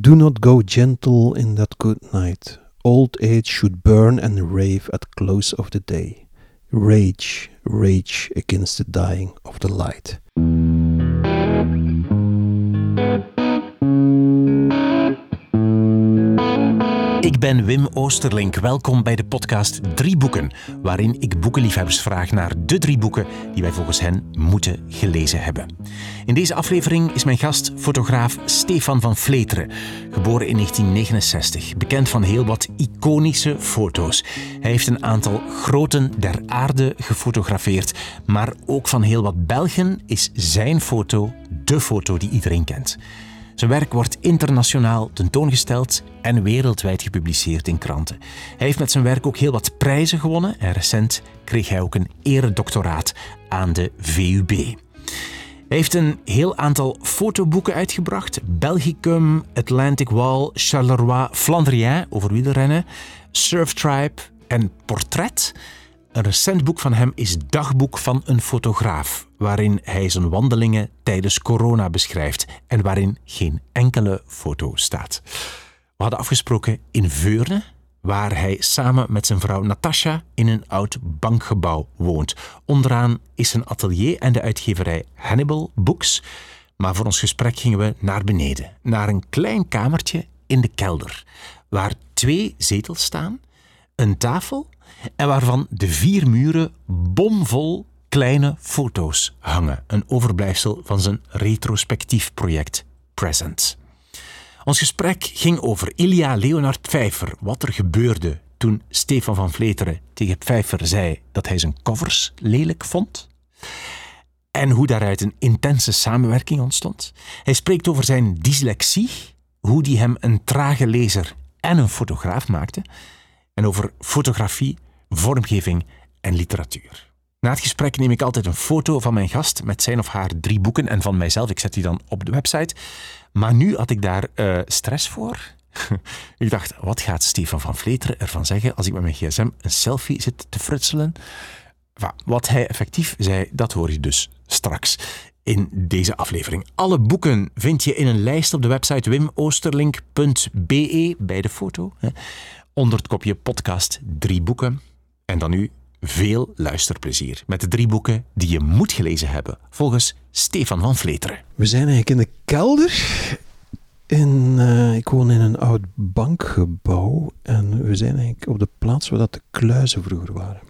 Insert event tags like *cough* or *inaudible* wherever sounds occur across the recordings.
Do not go gentle in that good night. Old age should burn and rave at close of the day. Rage, rage against the dying of the light. Ik ben Wim Oosterlink. Welkom bij de podcast Drie Boeken, waarin ik boekenliefhebbers vraag naar de drie boeken die wij volgens hen moeten gelezen hebben. In deze aflevering is mijn gast fotograaf Stefan van Vleteren, geboren in 1969, bekend van heel wat iconische foto's. Hij heeft een aantal groten der aarde gefotografeerd, maar ook van heel wat Belgen is zijn foto de foto die iedereen kent. Zijn werk wordt internationaal tentoongesteld en wereldwijd gepubliceerd in kranten. Hij heeft met zijn werk ook heel wat prijzen gewonnen en recent kreeg hij ook een eredoctoraat aan de VUB. Hij heeft een heel aantal fotoboeken uitgebracht. Belgicum, Atlantic Wall, Charleroi, Flandrien over wielrennen, Surf Tribe en Portret. Een recent boek van hem is Dagboek van een fotograaf, waarin hij zijn wandelingen tijdens corona beschrijft en waarin geen enkele foto staat. We hadden afgesproken in Veurne, waar hij samen met zijn vrouw Natasha in een oud bankgebouw woont. Onderaan is zijn atelier en de uitgeverij Hannibal Books. Maar voor ons gesprek gingen we naar beneden, naar een klein kamertje in de kelder, waar twee zetels staan, een tafel en waarvan de vier muren bomvol kleine foto's hangen. Een overblijfsel van zijn retrospectief project Present. Ons gesprek ging over Ilja Leonard Pfeiffer, wat er gebeurde toen Stefan van Vleteren tegen Pfeiffer zei dat hij zijn covers lelijk vond. En hoe daaruit een intense samenwerking ontstond. Hij spreekt over zijn dyslexie, hoe die hem een trage lezer en een fotograaf maakte. En over fotografie vormgeving en literatuur. Na het gesprek neem ik altijd een foto van mijn gast met zijn of haar drie boeken en van mijzelf. Ik zet die dan op de website. Maar nu had ik daar uh, stress voor. *laughs* ik dacht, wat gaat Stefan van Vleteren ervan zeggen als ik met mijn gsm een selfie zit te frutselen? Wat hij effectief zei, dat hoor je dus straks in deze aflevering. Alle boeken vind je in een lijst op de website wimoosterlink.be bij de foto. Onder het kopje podcast drie boeken. En dan nu veel luisterplezier met de drie boeken die je moet gelezen hebben, volgens Stefan van Vleteren. We zijn eigenlijk in de kelder. In, uh, ik woon in een oud bankgebouw en we zijn eigenlijk op de plaats waar dat de kluizen vroeger waren.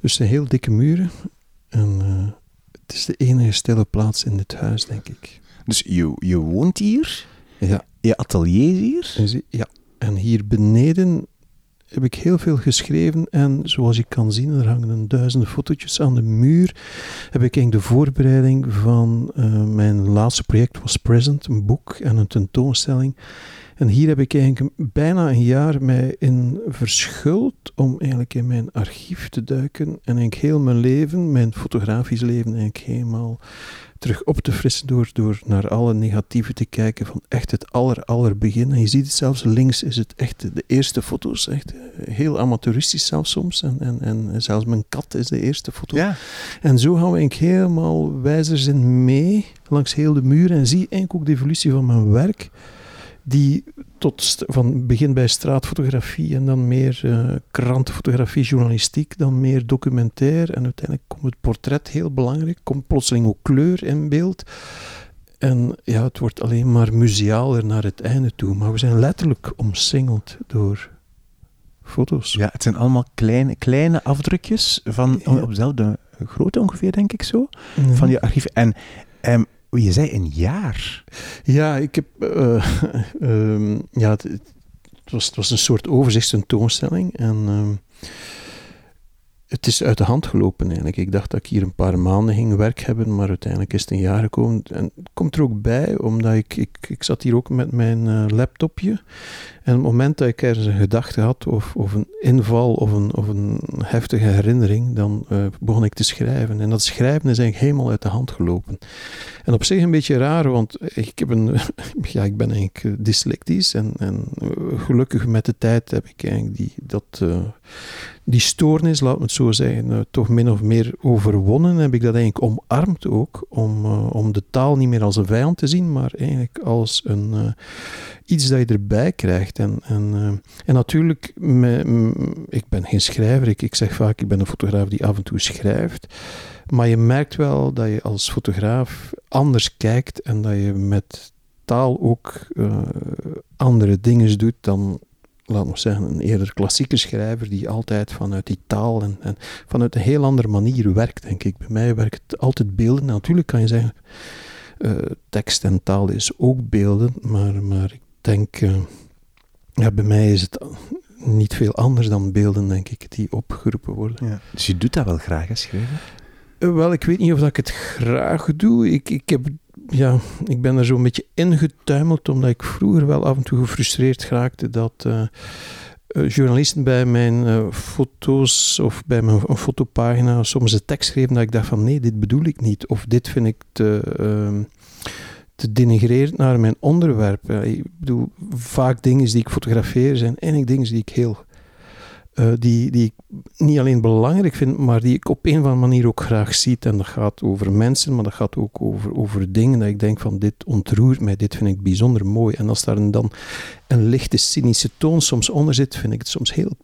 Dus de heel dikke muren en uh, het is de enige stille plaats in dit huis, denk ik. Dus je, je woont hier? Ja. Je atelier hier? Ja. En hier beneden heb ik heel veel geschreven en zoals je kan zien, er hangen duizenden fotootjes aan de muur. Heb ik eigenlijk de voorbereiding van uh, mijn laatste project was Present, een boek en een tentoonstelling. En hier heb ik eigenlijk bijna een jaar mij in verschuld om eigenlijk in mijn archief te duiken en eigenlijk heel mijn leven, mijn fotografisch leven eigenlijk helemaal terug op te frissen door, door naar alle negatieve te kijken van echt het aller, aller begin. En je ziet het zelfs links is het echt de eerste foto's, echt eh, heel amateuristisch zelfs soms. En, en, en zelfs mijn kat is de eerste foto. Ja. En zo gaan we eigenlijk helemaal wijzerzin mee langs heel de muur en zie eigenlijk ook de evolutie van mijn werk die tot van begin bij straatfotografie en dan meer uh, krantenfotografie, journalistiek, dan meer documentair en uiteindelijk komt het portret heel belangrijk, komt plotseling ook kleur in beeld. En ja, het wordt alleen maar musealer naar het einde toe, maar we zijn letterlijk omsingeld door foto's. Ja, het zijn allemaal kleine, kleine afdrukjes van ja. op dezelfde grootte ongeveer, denk ik zo, van je archief. En um, je zei een jaar. Ja, ik heb. Uh, uh, *laughs* ja, het, was, was een soort overzichtstentoonstelling. En uh, het is uit de hand gelopen eigenlijk. Ik dacht dat ik hier een paar maanden ging werk hebben, maar uiteindelijk is het een jaar gekomen. En het komt er ook bij, omdat ik, ik, ik zat hier ook met mijn uh, laptopje. En op het moment dat ik ergens een gedachte had, of, of een inval, of een, of een heftige herinnering, dan uh, begon ik te schrijven. En dat schrijven is eigenlijk helemaal uit de hand gelopen. En op zich een beetje raar, want ik, heb een, *laughs* ja, ik ben eigenlijk dyslectisch. En, en gelukkig met de tijd heb ik eigenlijk die, dat, die stoornis, laat me het zo zeggen, uh, toch min of meer overwonnen. Heb ik dat eigenlijk omarmd ook. Om, uh, om de taal niet meer als een vijand te zien, maar eigenlijk als een, uh, iets dat je erbij krijgt. En, en, en natuurlijk, ik ben geen schrijver. Ik, ik zeg vaak, ik ben een fotograaf die af en toe schrijft. Maar je merkt wel dat je als fotograaf anders kijkt en dat je met taal ook andere dingen doet dan laat nog zeggen, een eerder klassieke schrijver die altijd vanuit die taal en, en, vanuit een heel andere manier werkt, denk ik. Bij mij werkt het altijd beelden. Natuurlijk kan je zeggen, uh, tekst en taal is ook beelden, maar, maar ik denk, uh, ja, bij mij is het niet veel anders dan beelden, denk ik, die opgeroepen worden. Ja. Dus je doet dat wel graag, hè, schrijven? Uh, wel, ik weet niet of dat ik het graag doe. Ik, ik heb ja, ik ben er zo'n beetje ingetuimeld, omdat ik vroeger wel af en toe gefrustreerd raakte dat uh, journalisten bij mijn uh, foto's of bij mijn fotopagina soms een tekst schreven dat ik dacht van nee, dit bedoel ik niet. Of dit vind ik te, uh, te denigrerend naar mijn onderwerp. ik bedoel, vaak dingen die ik fotografeer zijn eigenlijk dingen die ik heel uh, die, die ik niet alleen belangrijk vind, maar die ik op een of andere manier ook graag zie. En dat gaat over mensen, maar dat gaat ook over, over dingen dat ik denk van dit ontroert mij, dit vind ik bijzonder mooi. En als daar dan een lichte cynische toon soms onder zit, vind ik het soms heel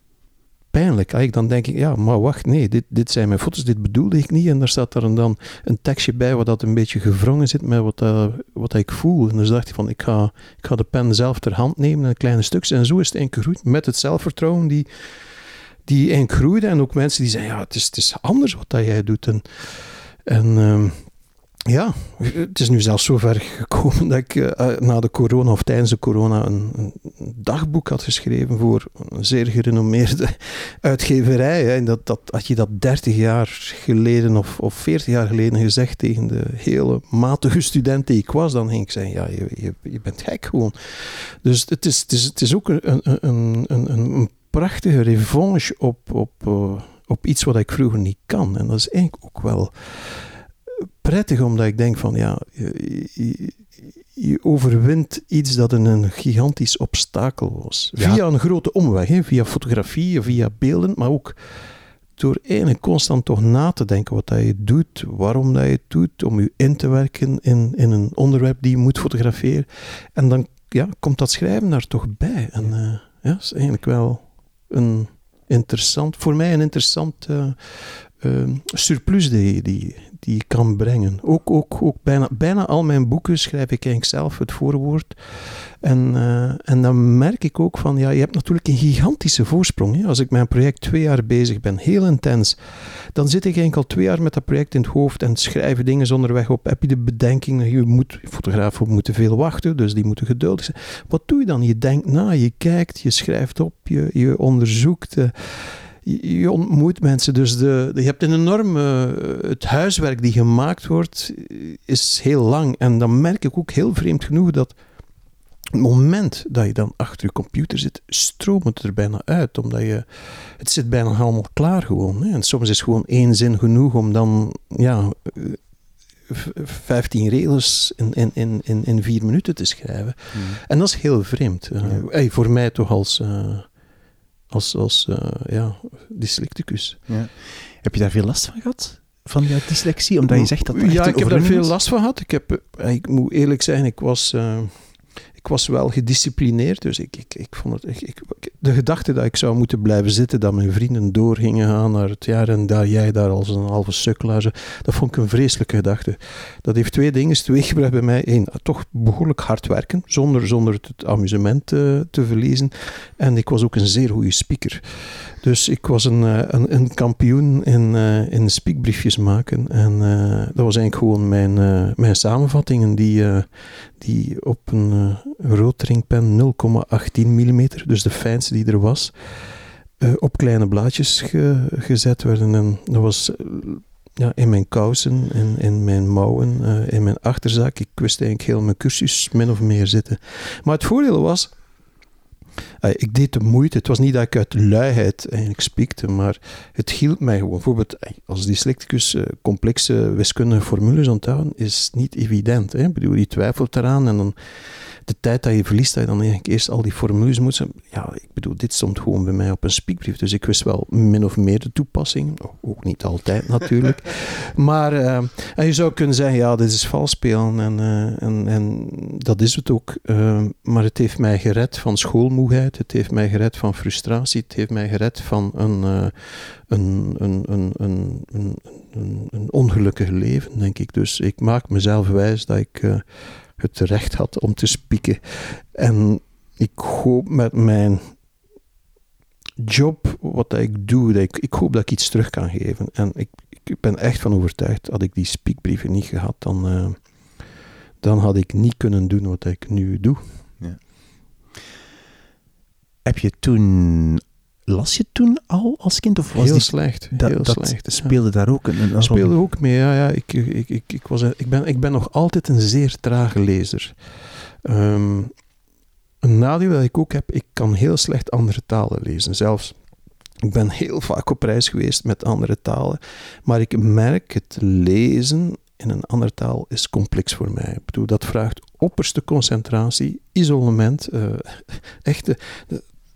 pijnlijk. Eigenlijk dan denk ik, ja, maar wacht, nee, dit, dit zijn mijn foto's, dit bedoelde ik niet. En daar staat er dan een tekstje bij wat dat een beetje gevrongen zit met wat, uh, wat ik voel. En dus dacht ik van, ik ga, ik ga de pen zelf ter hand nemen, een kleine stukje. En zo is het goed met het zelfvertrouwen die die en groeide. En ook mensen die zeiden, ja, het is, het is anders wat dat jij doet. En, en um, ja, het is nu zelfs zo ver gekomen dat ik uh, na de corona of tijdens de corona een, een, dagboek had geschreven voor een zeer gerenommeerde *laughs* uitgeverij. Hè. En dat, dat, had je dat 30 jaar geleden of, of 40 jaar geleden gezegd tegen de hele matige student die ik was, dan ging ik zeggen, ja, je, je, je bent gek gewoon. Dus het is, het is, het is ook een, een, een, een prachtige revanche op, op, uh, op iets wat ik vroeger niet kan. En dat is eigenlijk ook wel prettig, omdat ik denk van ja, je, je, je overwint iets dat een gigantisch obstakel was. Ja. Via een grote omweg, hè? via fotografie, via beelden, maar ook door eigenlijk constant toch na te denken wat dat je doet, waarom dat je het doet, om je in te werken in, in een onderwerp die je moet fotograferen. En dan ja, komt dat schrijven daar toch bij. En uh, ja, dat is eigenlijk wel een interessant, voor mij een interessant uh, surplus die, die je kan brengen. Ook, ook, ook bijna, bijna al mijn boeken schrijf ik eigenlijk zelf het voorwoord. En, uh, en dan merk ik ook van, ja, je hebt natuurlijk een gigantische voorsprong. Hè? Als ik mijn project twee jaar bezig ben, heel intens, dan zit ik eigenlijk al twee jaar met dat project in het hoofd en schrijven dingen onderweg op. Heb je de bedenking, je moet, fotografen moeten veel wachten, dus die moeten geduldig zijn. Wat doe je dan? Je denkt na, je kijkt, je schrijft op, je, je onderzoekt. Uh, je ontmoet mensen. Dus de, je hebt een enorme. Het huiswerk die gemaakt wordt, is heel lang. En dan merk ik ook heel vreemd genoeg dat. Het moment dat je dan achter je computer zit, stroomt het er bijna uit. Omdat je. Het zit bijna allemaal klaar gewoon. Hè. En soms is gewoon één zin genoeg om dan. Ja, 15 regels in, in, in, in, vier minuten te schrijven. Hmm. En dat is heel vreemd. Uh, hey, voor mij toch als. Uh, als, als uh, ja, dyslexicus. Ja. Heb je daar veel last van gehad? Van jouw dyslexie? Omdat je zegt dat Ja, ik heb daar veel last van gehad. Ik, heb, eh, ik moet eerlijk zijn, ik was... Uh, ik was wel gedisciplineerd, dus ik, ik, ik vond het... Ik, de gedachte dat ik zou moeten blijven zitten, dat mijn vrienden doorgingen gaan naar het jaar en daar jij daar als een halve sukkelaar, dat vond ik een vreselijke gedachte. Dat heeft twee dingen teweeggebracht bij mij. Eén, toch behoorlijk hard werken, zonder, zonder het amusement te, te verliezen. En ik was ook een zeer goede speaker. Dus ik was een, eh, een, een kampioen in, uh, in speakbriefjes maken. En uh, dat was eigenlijk gewoon mijn, mijn samenvattingen die, die op een roodringpen 0,18 mm, dus de fijnste die er was, op kleine blaadjes ge, gezet werden. En dat was ja, in mijn kousen, in, in mijn mouwen, in mijn achterzak. Ik wist eigenlijk heel mijn cursus min of meer zitten. Maar het voordeel was ik deed de moeite. Het was niet dat ik uit luiheid eigenlijk spiekte, maar het hielp mij gewoon. Bijvoorbeeld als dyslexicus uh, complexe wiskundige formules onthouden is niet evident. Hè? Bedoel, je twijfelt eraan en dan de tijd dat je verliest, dat je dan eigenlijk eerst al die formules moet. Ja, ik bedoel, dit stond gewoon bij mij op een speakbrief. Dus ik wist wel min of meer de toepassing. Ook niet altijd *laughs* natuurlijk. maar uh, en je zou kunnen zeggen, ja, dit is vals spelen. En, uh, en, en dat is het ook. Uh, maar het heeft mij gered van schoolmoeheid. Het heeft mij gered van frustratie. Het heeft mij gered van een, een, een, een, een, een, een, ongelukkig leven, denk ik. Dus ik maak mezelf wijs dat ik het recht had om te spieken. En ik hoop met mijn job, wat ik doe, dat ik, ik hoop dat ik iets terug kan geven. En ik, ik ben echt van overtuigd, had ik die spiekbrieven niet gehad, dan, uh, dan had ik niet kunnen doen wat ik nu doe. Ja. Heb je toen Las je toen al als kind? Of was heel slecht. Dat, heel dat slecht. speelde daar ook een, een Speelde ook mee, ja. ja. Ik, ik, ik, ik, was, ik, ben, ik ben nog altijd een zeer trage lezer. Um, een nadeel dat ik ook heb, ik kan heel slecht andere talen lezen. Zelfs, ik ben heel vaak op reis geweest met andere talen. Maar ik merk het lezen in een andere taal is complex voor mij. Ik bedoel, dat vraagt opperste concentratie, isolement, *laughs* uh, echte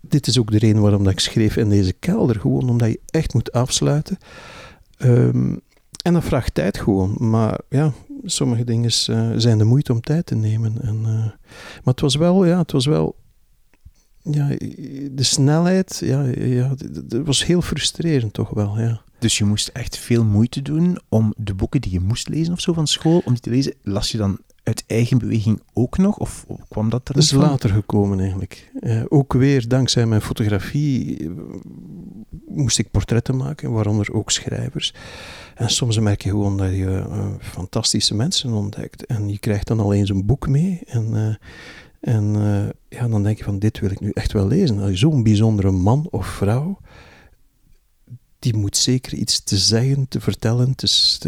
dit is ook de reden waarom dat ik schreef in deze kelder. Gewoon omdat je echt moet afsluiten. Ehm, en dat vraagt tijd gewoon. Maar ja, sommige dingen uh, zijn de moeite om tijd te nemen. En, uh, maar het was wel, ja, het was wel. Ja, de snelheid, ja, ja, dat was heel frustrerend toch wel, ja. Dus je moest echt veel moeite doen om de boeken die je moest lezen of zo van school, om die te lezen, las je dan uit eigen beweging ook nog? Of kwam dat er Dat is later gekomen eigenlijk. Uh, ook weer dankzij mijn fotografie eh, moest ik portretten maken, waaronder ook schrijvers. En soms merk je gewoon dat je uh, fantastische mensen ontdekt. En je krijgt dan al eens een boek mee. En, en ja, dan denk je van dit wil ik nu echt wel lezen. Zo'n bijzondere man of vrouw die moet zeker iets te zeggen, te vertellen. Dus,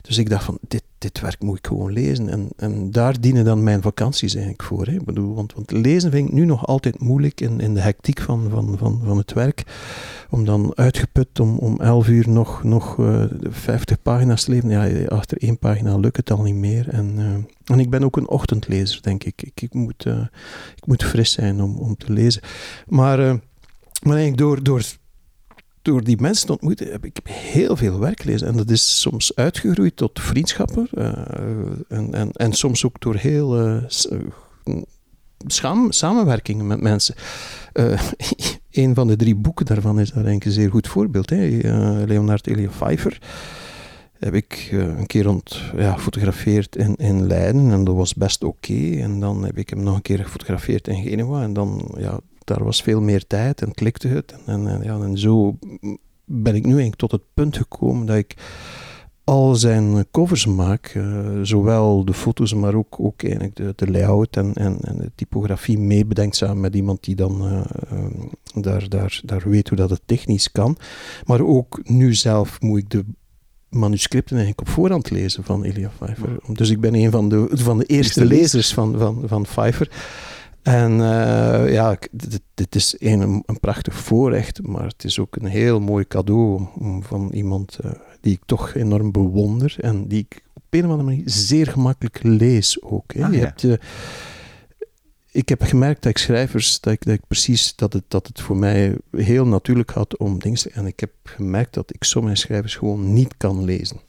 dus ik dacht van, dit, dit werk moet ik gewoon lezen. En, en daar dienen dan mijn vakanties eigenlijk voor. Hè. Ik bedoel, want, want lezen vind ik nu nog altijd moeilijk in, in de hectiek van, van, van, van het werk. Om dan uitgeput om, om elf uur nog, nog uh, eh, 50 pagina's te lezen. Ja, achter één pagina lukt het al niet meer. En, uh, en ik ben ook een ochtendlezer, denk ik. Ik, ik, moet, uh, ik moet fris zijn om, om te lezen. Maar, maar eigenlijk door... door door die mensen te ontmoeten heb ik heel veel werk gelezen. En dat is soms uitgegroeid tot vriendschappen. Uh, en, en, en soms ook door heel uh, samenwerkingen met mensen. Uh, *laughs* een van de drie boeken daarvan is daar ik een zeer goed voorbeeld. Hè? Leonard Elia Pfeiffer heb ik een keer rond ja, gefotografeerd in, in Leiden en dat was best oké. En dan heb ik hem nog een keer gefotografeerd in Genua en dan ja, daar was veel meer tijd en klikte het. En, en, ja, en zo ben ik nu eigenlijk tot het punt gekomen dat ik al zijn covers maak, uh, zowel de foto's, maar ook, ook eigenlijk de, de layout en, en, en, de typografie meebedenkt samen met iemand die dan uh, uh, daar, daar, daar weet hoe dat het technisch kan. Maar ook nu zelf moet ik de manuscripten eigenlijk op voorhand lezen van Elia Pfeiffer. Dus ik ben een van de, van de eerste lezers van, van, van Pfeiffer. En uh, ja, dit, dit is een, een, prachtig voorrecht, maar het is ook een heel mooi cadeau om, van iemand uh, die ik toch enorm bewonder en die ik op een of andere manier zeer gemakkelijk lees ook. Hè. Ah, je ja. hebt, uh, ik heb gemerkt dat ik schrijvers, dat ik, dat ik precies, dat het, dat het voor mij heel natuurlijk had om dingen te... En ik heb gemerkt dat ik sommige schrijvers gewoon niet kan lezen.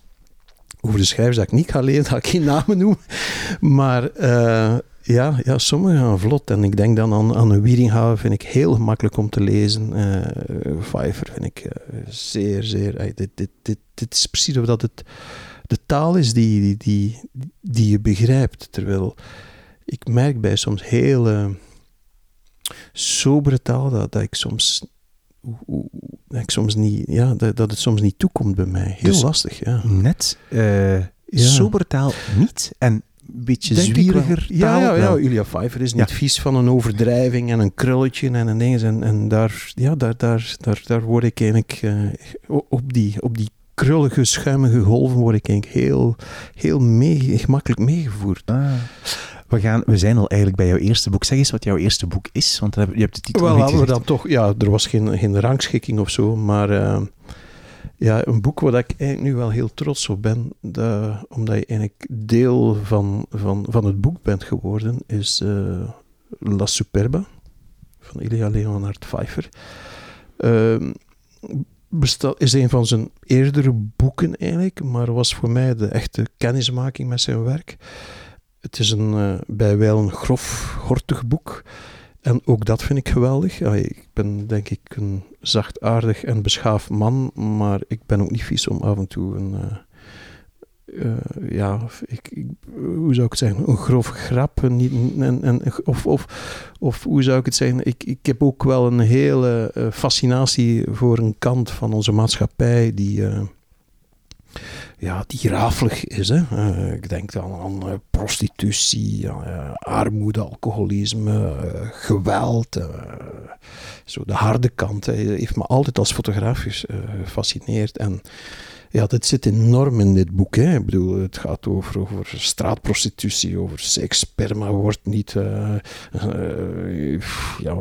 Over de schrijvers dat ik niet ga lezen, *laughs* ga ik geen namen noemen. Maar ja, ja, sommige gaan vlot. En ik denk dan aan, aan een Wieringhouwer vind ik heel gemakkelijk om te lezen. Uh, Pfeiffer vind ik uh, zeer, zeer... Uh, dit, dit, dit, dit is precies omdat het de taal is die, die, die, die je begrijpt. Terwijl ik merk bij soms hele sobere taal dat, dat ik soms... Dat ik soms niet, ja, dat, dat het soms niet toekomt bij mij. Heel dus lastig, ja. Net ja. sobere taal niet en beetje Denk zwieriger Ja, ja, ja, Julia Pfeiffer is niet vies van een overdrijving en een krulletje en een ding. En, en daar, ja, daar, daar, daar, daar word ik eigenlijk uh, op, die, op die krullige, schuimige golven word ik eigenlijk heel, heel mee, gemakkelijk meegevoerd. Ah. We, gaan, we zijn al eigenlijk bij jouw eerste boek. Zeg eens wat jouw eerste boek is, want je hebt de titel Wel, hadden we dan toch, ja, er was geen, geen rangschikking of zo, maar... Uh, Ja, een boek waar ik eigenlijk nu wel heel trots op ben, dat, omdat je eigenlijk deel van, van, van het boek bent geworden, is uh, La Superba van Ilya Leonard Pfeiffer. Uh, is een van zijn eerdere boeken eigenlijk, maar was voor mij de echte kennismaking met zijn werk. Het is een uh, bijwijl een grof, hortig boek. En ook dat vind ik geweldig. ik ben denk ik een zachtaardig en beschaafd man, maar ik ben ook niet vies om af en toe een, uh, ja, hoe zou ik het zeggen, een grof grap. Niet, en, en, of, of, of hoe zou ik het zeggen, ik, ik heb ook wel een hele uh, fascinatie voor een kant van onze maatschappij die, ja, die rafelig is. Hè. ik denk dan aan prostitutie, armoede, alcoholisme, geweld. zo de harde kant heeft me altijd als fotograaf gefascineerd. En ja, dat zit enorm in dit boek. Hè. Ik bedoel, het gaat over, over straatprostitutie, over seks, sperma wordt niet... Uh, uh, ja,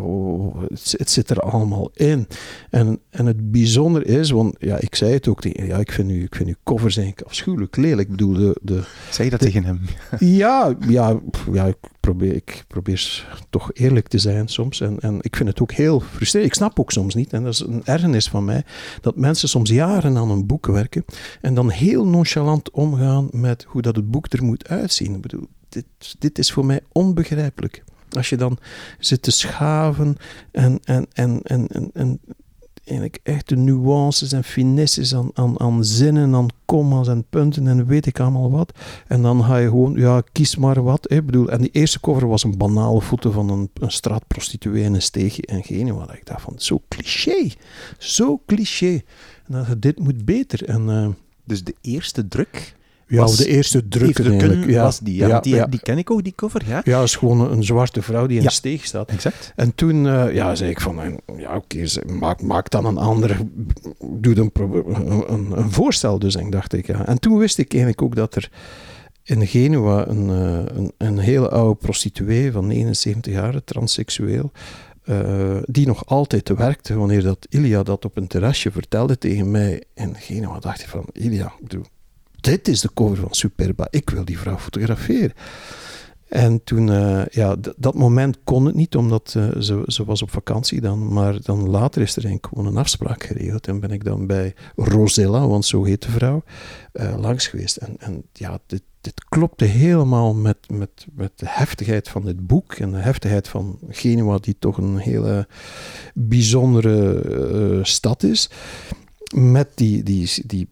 het, het, zit er allemaal in. En, en het bijzonder is, want ja, ik zei het ook tegen ja, ik vind u, ik vind uw covers eigenlijk afschuwelijk lelijk. Ik bedoel, de... de zei je dat tegen hem? ja, ja, ja, ik probeer, ik probeer toch eerlijk te zijn soms. En, en ik vind het ook heel frustrerend. Ik snap ook soms niet, en dat is een ergernis van mij, dat mensen soms jaren aan een boek werken en dan heel nonchalant omgaan met hoe dat het boek er moet uitzien. Ik bedoel, dit, dit is voor mij onbegrijpelijk. Als je dan zit te schaven en, en, en, en, en, en eigenlijk echte nuances en finesses aan, aan, aan zinnen, aan commas en punten en weet ik allemaal wat. En dan ga je gewoon, ja, kies maar wat. Hè. Bedoel, en die eerste cover was een banale foto van een, een straatprostituee in een steegje in Genua. Ik dacht van, zo cliché. Zo cliché. En dan dit moet beter. En, uh, dus de eerste druk ja, de eerste druk eigenlijk. Ja, was die, ja, die, die, ken ik ook, die cover. Ja, ja is gewoon een, zwarte vrouw die in de steeg staat. Exact. En toen uh, ja, zei ik van, eh, ja oké, maak, maak dan een andere, doe een, een, een, voorstel dus. En dacht ik, ja. En toen wist ik eigenlijk ook dat er in Genua een, uh, een, een hele oude prostituee van 79 jaar, transseksueel, uh, die nog altijd werkte. Wanneer dat Ilia dat op een terrasje vertelde tegen mij in Genua, dacht ik van, Ilia, doe dit is de cover van Superba. Ik wil die vrouw fotograferen. En toen, uh, ja, dat moment kon het niet, omdat uh, ze, ze was op vakantie dan. Maar dan later is er eigenlijk gewoon een afspraak geregeld. En ben ik dan bij Rosella, want zo heet de vrouw, uh, langs geweest. En, en ja, dit, dit klopte helemaal met, met, met de heftigheid van dit boek. En de heftigheid van Genua, die toch een hele bijzondere stad is. Met die, die, die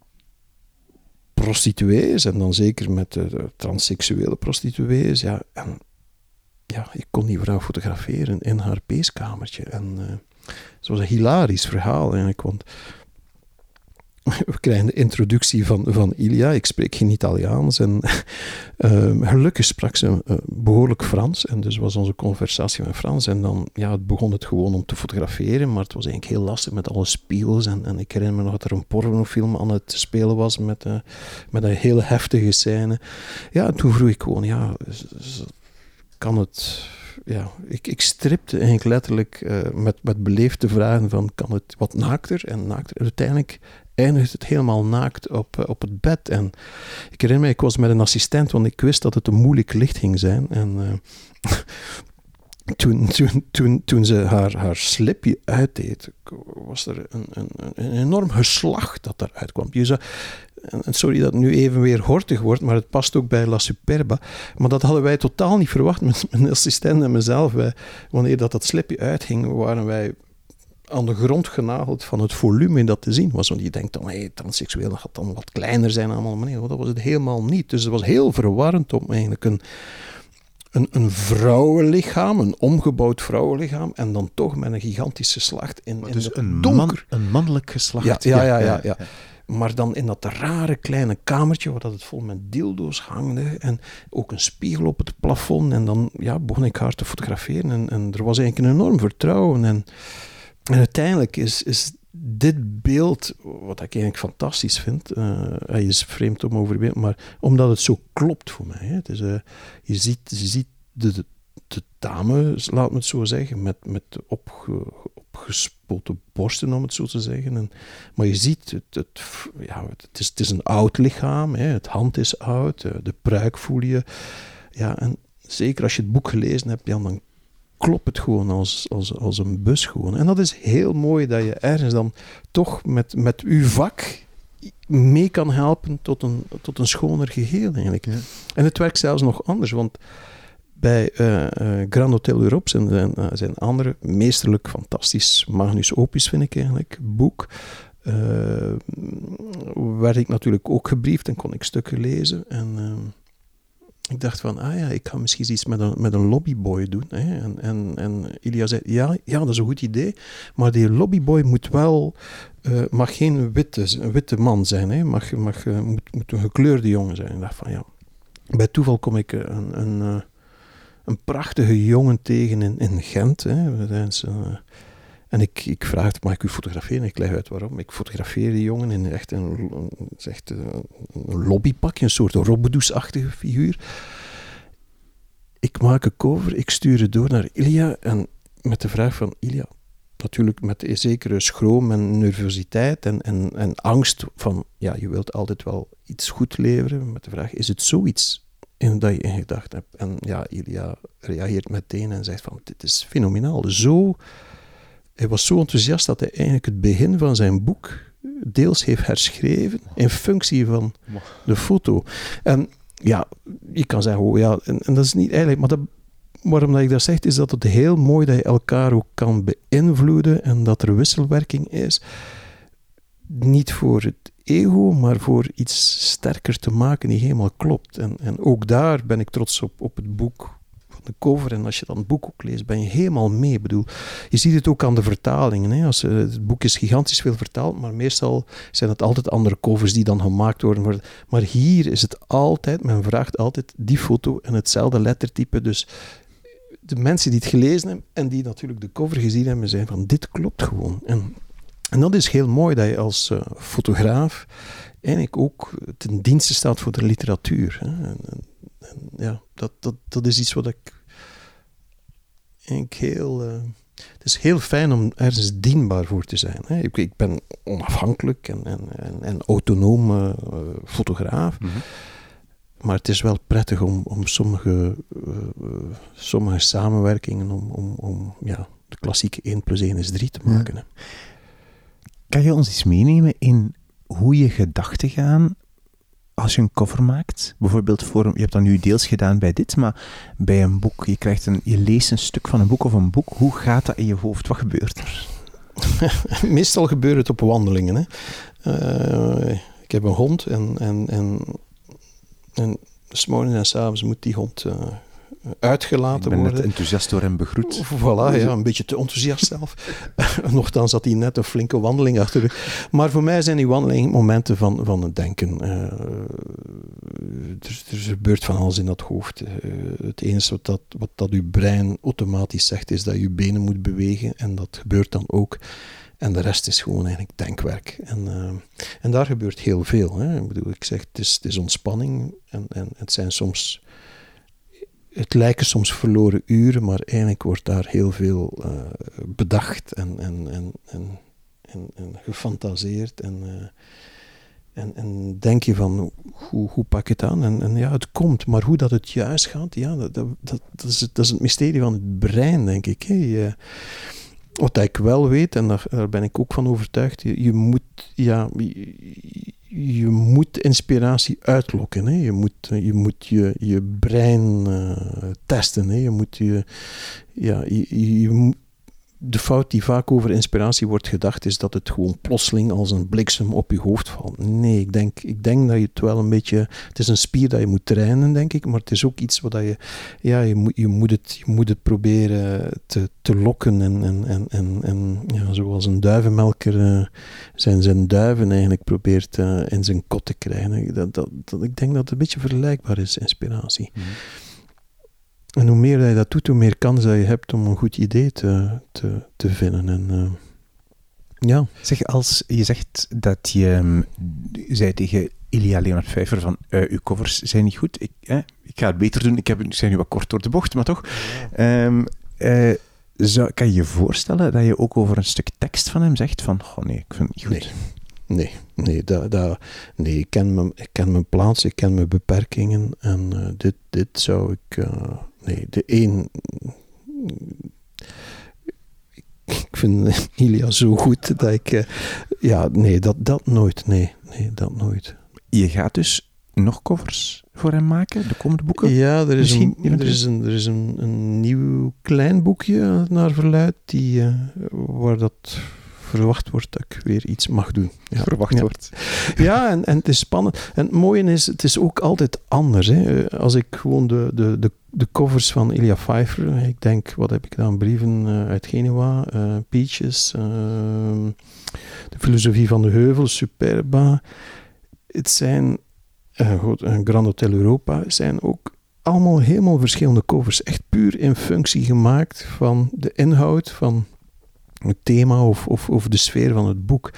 prostituees en dan zeker met de, transseksuele prostituees. Ja, en ja, ik kon die vrouw fotograferen in haar peeskamertje. En uh, het was een hilarisch verhaal eigenlijk, want we krijgen de introductie van, van Ilia. Ik spreek geen Italiaans. En uh, *laughs* gelukkig sprak ze uh, behoorlijk Frans. En dus was onze conversatie met Frans. En dan ja, het begon het gewoon om te fotograferen. Maar het was eigenlijk heel lastig met alle spiegels. En, en ik herinner me nog dat er een pornofilm aan het spelen was. Met, uh, met een hele heftige scène. Ja, en toen vroeg ik gewoon: ja, kan het ja, ik, ik stripte eigenlijk letterlijk uh, met, met beleefde vragen van kan het wat naakter en naakter. En uiteindelijk eindigt het helemaal naakt op, eh, op het bed. En ik herinner me, ik was met een assistent, want ik wist dat het een moeilijk licht ging zijn. En uh, *laughs* toen, toen, toen, toen ze haar, haar slipje uitdeed, was er een, een, een enorm geslacht dat eruit kwam. Je sorry dat het nu even weer hortig wordt, maar het past ook bij La Superba. Maar dat hadden wij totaal niet verwacht mijn assistent en mezelf. Wanneer dat, dat slipje uitging, waren wij aan de grond genageld van het volume dat te zien was. Want je denkt dan, hey, transseksueel gaat dan wat kleiner zijn allemaal. Maar nee, dat was het helemaal niet. Dus het was heel verwarrend om eigenlijk een, een, een vrouwenlichaam, een omgebouwd vrouwenlichaam, en dan toch met een gigantische slacht in, in dus een, man, een mannelijk geslacht. Ja, ja, ja. ja, Maar dan in dat rare kleine kamertje, waar dat het vol met dildo's hangde, en ook een spiegel op het plafond. En dan ja, begon ik haar te fotograferen, en, en er was eigenlijk een enorm vertrouwen. En en uiteindelijk is, is dit beeld, wat ik eigenlijk fantastisch vind, uh, hij is vreemd om over te maar omdat het zo klopt voor mij. Hè. Het is, uh, je ziet, je ziet de, de, dame, laat me het zo zeggen, met, met op, opgespoten borsten, om het zo te zeggen. En, maar je ziet, het, het, ja, het, is, is een oud lichaam, hè. het hand is oud, eh, de pruik voel je. Ja, en zeker als je het boek gelezen hebt, ja, dan klopt het gewoon als, als, als een bus gewoon. En dat is heel mooi dat je ergens dan toch met, met uw vak mee kan helpen tot een, tot een schoner geheel eigenlijk. En het werkt zelfs nog anders, want bij uh, uh, Grand Hotel Europe zijn, zijn, uh, zijn andere meesterlijk, fantastisch Magnus Opus, vind ik eigenlijk, boek. werd ik natuurlijk ook gebriefd en kon ik stukken lezen. En ik dacht van, ah ja, ik ga misschien iets met een, met een lobbyboy doen. Hè. En, en, en Ilia zei, ja, ja, dat is een goed idee, maar die lobbyboy moet wel, uh, mag geen witte, een witte man zijn, hè. Mag, mag, uh, moet, moet een gekleurde jongen zijn. Ik dacht van, ja, bij toeval kom ik een, een, uh, een prachtige jongen tegen in, in Gent. Hè. En ik, ik vraag, mag ik u fotograferen? Ik leg uit waarom. Ik fotografeer die jongen in echt een, echt een, een lobbypak, een soort robbedoesachtige figuur. Ik maak een cover, ik stuur het door naar Ilja en met de vraag van Ilja, natuurlijk met een zekere schroom en nervositeit en, en, angst van, ja, je wilt altijd wel iets goed leveren, met de vraag, is het zoiets dat je in gedacht hebt? En ja, Ilja reageert meteen en zegt van, dit is fenomenaal, zo hij was zo enthousiast dat hij eigenlijk het begin van zijn boek deels heeft herschreven in functie van de foto. En ja, je kan zeggen, oh ja, en, en dat is niet eigenlijk, maar dat, waarom dat ik dat zeg, is dat het heel mooi dat je elkaar ook kan beïnvloeden en dat er wisselwerking is. Niet voor het ego, maar voor iets sterker te maken die helemaal klopt. En, en ook daar ben ik trots op, op het boek de cover en als je dan het boek ook leest, ben je helemaal mee. Ik bedoel, je ziet het ook aan de vertalingen. Hè. Als, uh, het boek is gigantisch veel vertaald, maar meestal zijn het altijd andere covers die dan gemaakt worden. Maar hier is het altijd, men vraagt altijd die foto en hetzelfde lettertype. Dus de mensen die het gelezen hebben en die natuurlijk de cover gezien hebben, zijn van dit klopt gewoon. En, en dat is heel mooi dat je als uh, fotograaf eigenlijk ook ten dienste staat voor de literatuur. Hè. En ja, dat, dat, dat is iets wat ik, ik heel. Uh, het is heel fijn om ergens dienbaar voor te zijn. Hè. Ik, ik, ben onafhankelijk en, en, en, en autonoom uh, fotograaf. Mm -hmm. Maar het is wel prettig om, om sommige, uh, sommige samenwerkingen, om, om, om ja, de klassieke 1 plus 1 is 3 te maken. Ja. Kan je ons eens meenemen in hoe je gedachten gaan als je een cover maakt, bijvoorbeeld voor, je hebt dat nu deels gedaan bij dit, maar bij een boek, je, krijgt een, je leest een stuk van een boek of een boek, hoe gaat dat in je hoofd? Wat gebeurt er? *laughs* Meestal gebeurt het op wandelingen. Hè. Uh, ik heb een hond en, en, en, en s morgens en s avonds moet die hond uh, uitgelaten ik ben worden. Net enthousiast door hem begroet. *laughs* Voilà, ja, een beetje te enthousiast zelf. *laughs* Nochtans had hij net een flinke wandeling achter de Maar voor mij zijn die wandelingen momenten van, van het denken. Uh, er, er, gebeurt van alles in dat hoofd. Uh, het enige wat dat, wat dat uw brein automatisch zegt, is dat je benen moet bewegen. En dat gebeurt dan ook. En de rest is gewoon eigenlijk denkwerk. En, uh, en daar gebeurt heel veel. Hè. Ik bedoel, ik zeg, het is, het is ontspanning. En, en het zijn soms het lijken soms verloren uren, maar eigenlijk wordt daar heel veel uh, bedacht en, en, en, en, en, gefantaseerd. En, uh, en, en denk je van, hoe, hoe pak ik het aan? En, en ja, het komt, maar hoe dat het juist gaat, ja, dat, dat, dat, is, het, dat is het mysterie van het brein, denk ik. Uh, wat ik wel weet, en daar, daar, ben ik ook van overtuigd, je, je moet, ja, je moet inspiratie uitlokken. Hè. Je moet je, moet je, je brein uh, testen. Hè. Je moet je, ja, je, je, de fout die vaak over inspiratie wordt gedacht, is dat het gewoon plotseling als een bliksem op je hoofd valt. Nee, ik denk, ik denk dat je het wel een beetje. Het is een spier dat je moet trainen, denk ik, maar het is ook iets wat je. Ja, je moet, je moet, het, je moet het proberen te, te lokken. En, en, en, en, ja, zoals een duivenmelker uh, zijn, zijn duiven eigenlijk probeert uh, in zijn kot te krijgen. Dat, dat, ik denk dat het een beetje vergelijkbaar is, inspiratie. Mm. En hoe meer je dat doet, hoe meer kans dat je hebt om een goed idee te, te, te vinden. En, uh, ja. Zeg, als je zegt dat je, um, zei tegen Ilia Leonard Vijver van uh, uw covers zijn niet goed. Ik, eh, ik ga het beter doen. Ik, heb, ik zijn nu wat kort door de bocht, maar toch. Ja. Um, uh, Zou, kan je je voorstellen dat je ook over een stuk tekst van hem zegt van, oh nee, ik vind het niet goed. Nee. Nee, nee, dat, dat, nee ik, ken mijn, ik ken mijn plaats, ik ken mijn beperkingen en uh, dit, dit zou ik. Uh, nee, de één. Ik vind *laughs* Ilia zo goed dat ik. Uh, ja, nee, dat, dat nooit. Nee, nee, dat nooit. Je gaat dus nog covers voor hem maken, de komende boeken? Ja, er is, een, er is, een, er is een, een nieuw klein boekje naar verluid, die, waar dat verwacht wordt dat ik weer iets mag doen. Ja. Verwacht ja. wordt. *laughs* Ja, en, en het is spannend. En het mooie is, het is ook altijd anders. Hè. Als ik gewoon de, de, de, de covers van Ilya Pfeiffer, ik denk, wat heb ik dan? Brieven uh, uit Genua, uh, Peaches, uh, de filosofie van de heuvel, Superba. Het zijn, goed, Grand Hotel Europa, zijn ook allemaal helemaal verschillende covers. Echt puur in functie gemaakt van de inhoud, van het thema of, of, of de sfeer van het boek.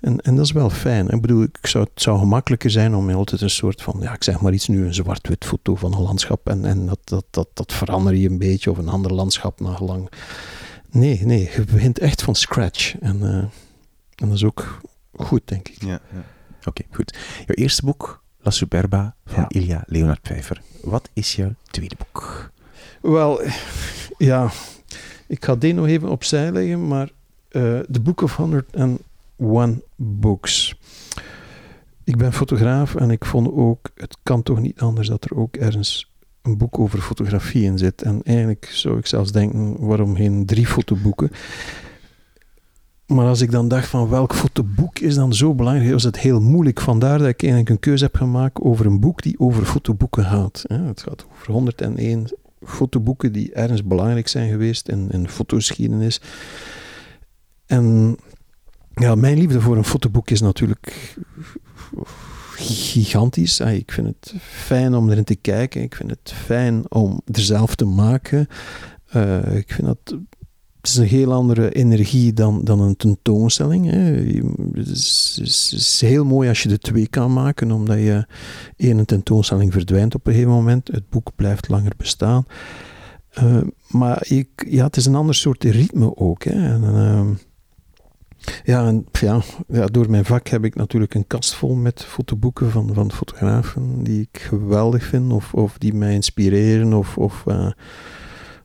En, en dat is wel fijn. Ik bedoel, ik zou, het zou gemakkelijker zijn om altijd een soort van, ja, ik zeg maar iets nu, een zwart-wit foto van een landschap en, en dat, dat, dat, dat verander je een beetje of een ander landschap na lang. Nee, nee, je begint echt van scratch. En, uh, en dat is ook goed, denk ik. Ja, ja. Oké, okay, goed. Jouw eerste boek, La Superba, van ja. Ilya Leonard Pfeiffer. Wat is jouw tweede boek? Wel, ja, ik ga die nog even opzij leggen, maar uh, The Book of 101 Books. Ik ben fotograaf en ik vond ook, het kan toch niet anders dat er ook ergens een boek over fotografie in zit. En eigenlijk zou ik zelfs denken, waarom geen drie fotoboeken? Maar als ik dan dacht van welk fotoboek is dan zo belangrijk, was het heel moeilijk. Vandaar dat ik eigenlijk een keuze heb gemaakt over een boek die over fotoboeken gaat. Het gaat over 101 fotoboeken die ergens belangrijk zijn geweest in, in de fotogeschiedenis. En ja, mijn liefde voor een fotoboek is natuurlijk gigantisch. Ik vind het fijn om erin te kijken. Ik vind het fijn om er zelf te maken. Uh, ik vind dat is een heel andere energie dan, dan een tentoonstelling. Hè. Het, is, heel mooi als je de twee kan maken, omdat je een tentoonstelling verdwijnt op een gegeven moment. Het boek blijft langer bestaan. Uh, maar ik, ja, het is een ander soort ritme ook. Hè. En, uh, ja, ja, ja, door mijn vak heb ik natuurlijk een kast vol met fotoboeken van, van fotografen die ik geweldig vind, of, of die mij inspireren, of, of uh,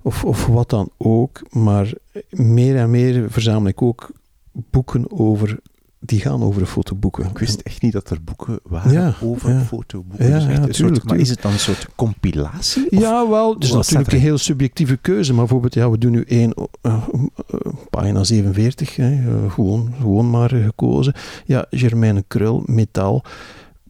of, of wat dan ook. Maar meer en meer verzamel ik ook boeken over die gaan over fotoboeken. Ik wist echt niet dat er boeken waren ja, over ja. fotoboeken. Ja, dus echt ja, een tuurlijk, soort, maar is het dan een soort compilatie? Of Ja, wel, wat natuurlijk een heel subjectieve keuze. Maar bijvoorbeeld, ja, we doen nu één, uh, uh, pagina 47, hè, uh, gewoon, gewoon maar gekozen. Ja, Germaine Krul, metaal.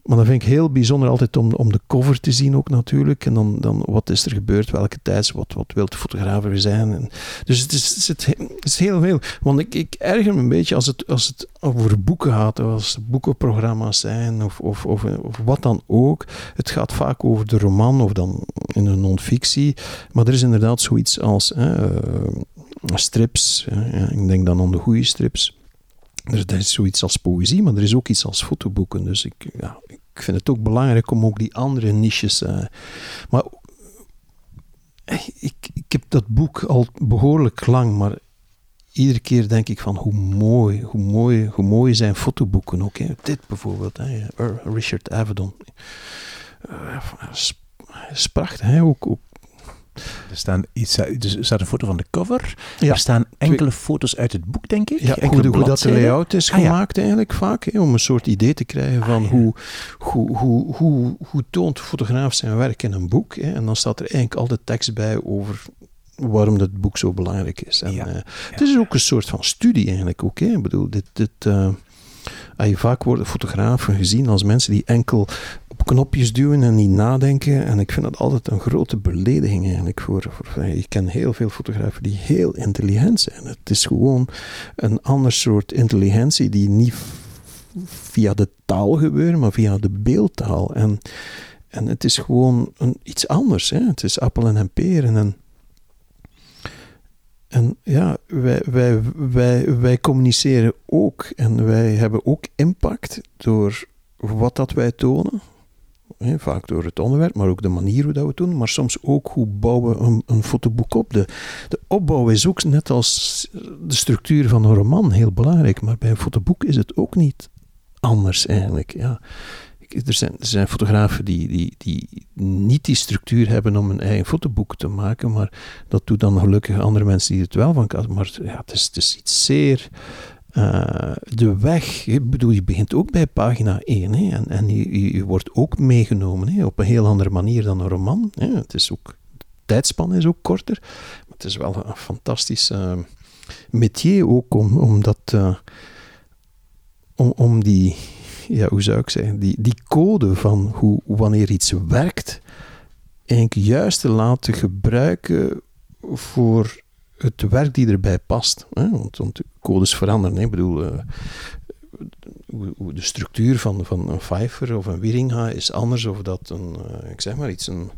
Maar dat vind ik heel bijzonder altijd om, om de cover te zien ook natuurlijk. En dan, dan wat is er gebeurd, welke tijds, wat, wat wil de fotograaf er zijn. En, dus het is, het, is, heel veel. Want ik, ik erger me een beetje als het, als het over boeken gaat, of als boekenprogramma's zijn, of, of, of, wat dan ook. Het gaat vaak over de roman, of dan in een non-fictie. Maar er is inderdaad zoiets als hè, strips. Hè, ik denk dan aan de goede strips. Er is zoiets als poëzie, maar er is ook iets als fotoboeken. Dus ik, ja, ik vind het ook belangrijk om ook die andere niches. Uh, maar ik, ik heb dat boek al behoorlijk lang, maar iedere keer denk ik van hoe mooi, hoe mooi, hoe mooi zijn fotoboeken ook. Hè. Dit bijvoorbeeld, hè. Richard Avedon. Uh, is prachtig, hè. Ook, ook er, staan iets, er staat een foto van de cover. Ja. Er staan enkele foto's uit het boek, denk ik. Ja, hoe, de, hoe dat de layout is Ah, ja. gemaakt eigenlijk vaak. Hè, om een soort idee te krijgen van Ah, ja. hoe, hoe, hoe, hoe, hoe toont de fotograaf zijn werk in een boek. Hè, en dan staat er eigenlijk altijd tekst bij over waarom dat boek zo belangrijk is. En, eh, Het is ook een soort van studie eigenlijk ook. Hè. Ik bedoel, dit... dit eh, je vaak worden fotografen gezien als mensen die enkel knopjes duwen en niet nadenken. En ik vind dat altijd een grote belediging eigenlijk. Voor, voor, ik ken heel veel fotografen die heel intelligent zijn. Het is gewoon een ander soort intelligentie die niet via de taal gebeurt, maar via de beeldtaal. En, en het is gewoon een, iets anders. Hè? Het is appelen en peren. En, en ja, wij, wij, wij, wij communiceren ook en wij hebben ook impact door wat dat wij tonen. Vaak door het onderwerp, maar ook de manier hoe dat we het doen. Maar soms ook hoe bouwen we een, fotoboek op. De, de opbouw is ook net als de structuur van een roman heel belangrijk. Maar bij een fotoboek is het ook niet anders eigenlijk. Ja. Er zijn, er zijn fotografen die, die, die niet die structuur hebben om een eigen fotoboek te maken, maar dat doen dan gelukkig andere mensen die het wel van kan. Maar ja, het, is, het is iets zeer uh, de weg, ik bedoel, je begint ook bij pagina 1 hè, en, en je, je, wordt ook meegenomen hè, op een heel andere manier dan een roman. Hè. Het is ook, de tijdspan is ook korter, maar het is wel een fantastisch uh, métier ook om, om dat, uh, om, om die, ja, hoe zou ik zeggen, die, die code van hoe, wanneer iets werkt, eigenlijk juist te laten gebruiken voor het werk die erbij past. Hè? Want, want codes veranderen. Hè? Ik bedoel, uh, de structuur van, van een Pfeiffer of een Wieringa is anders of dat een, uh, ik zeg maar iets, een,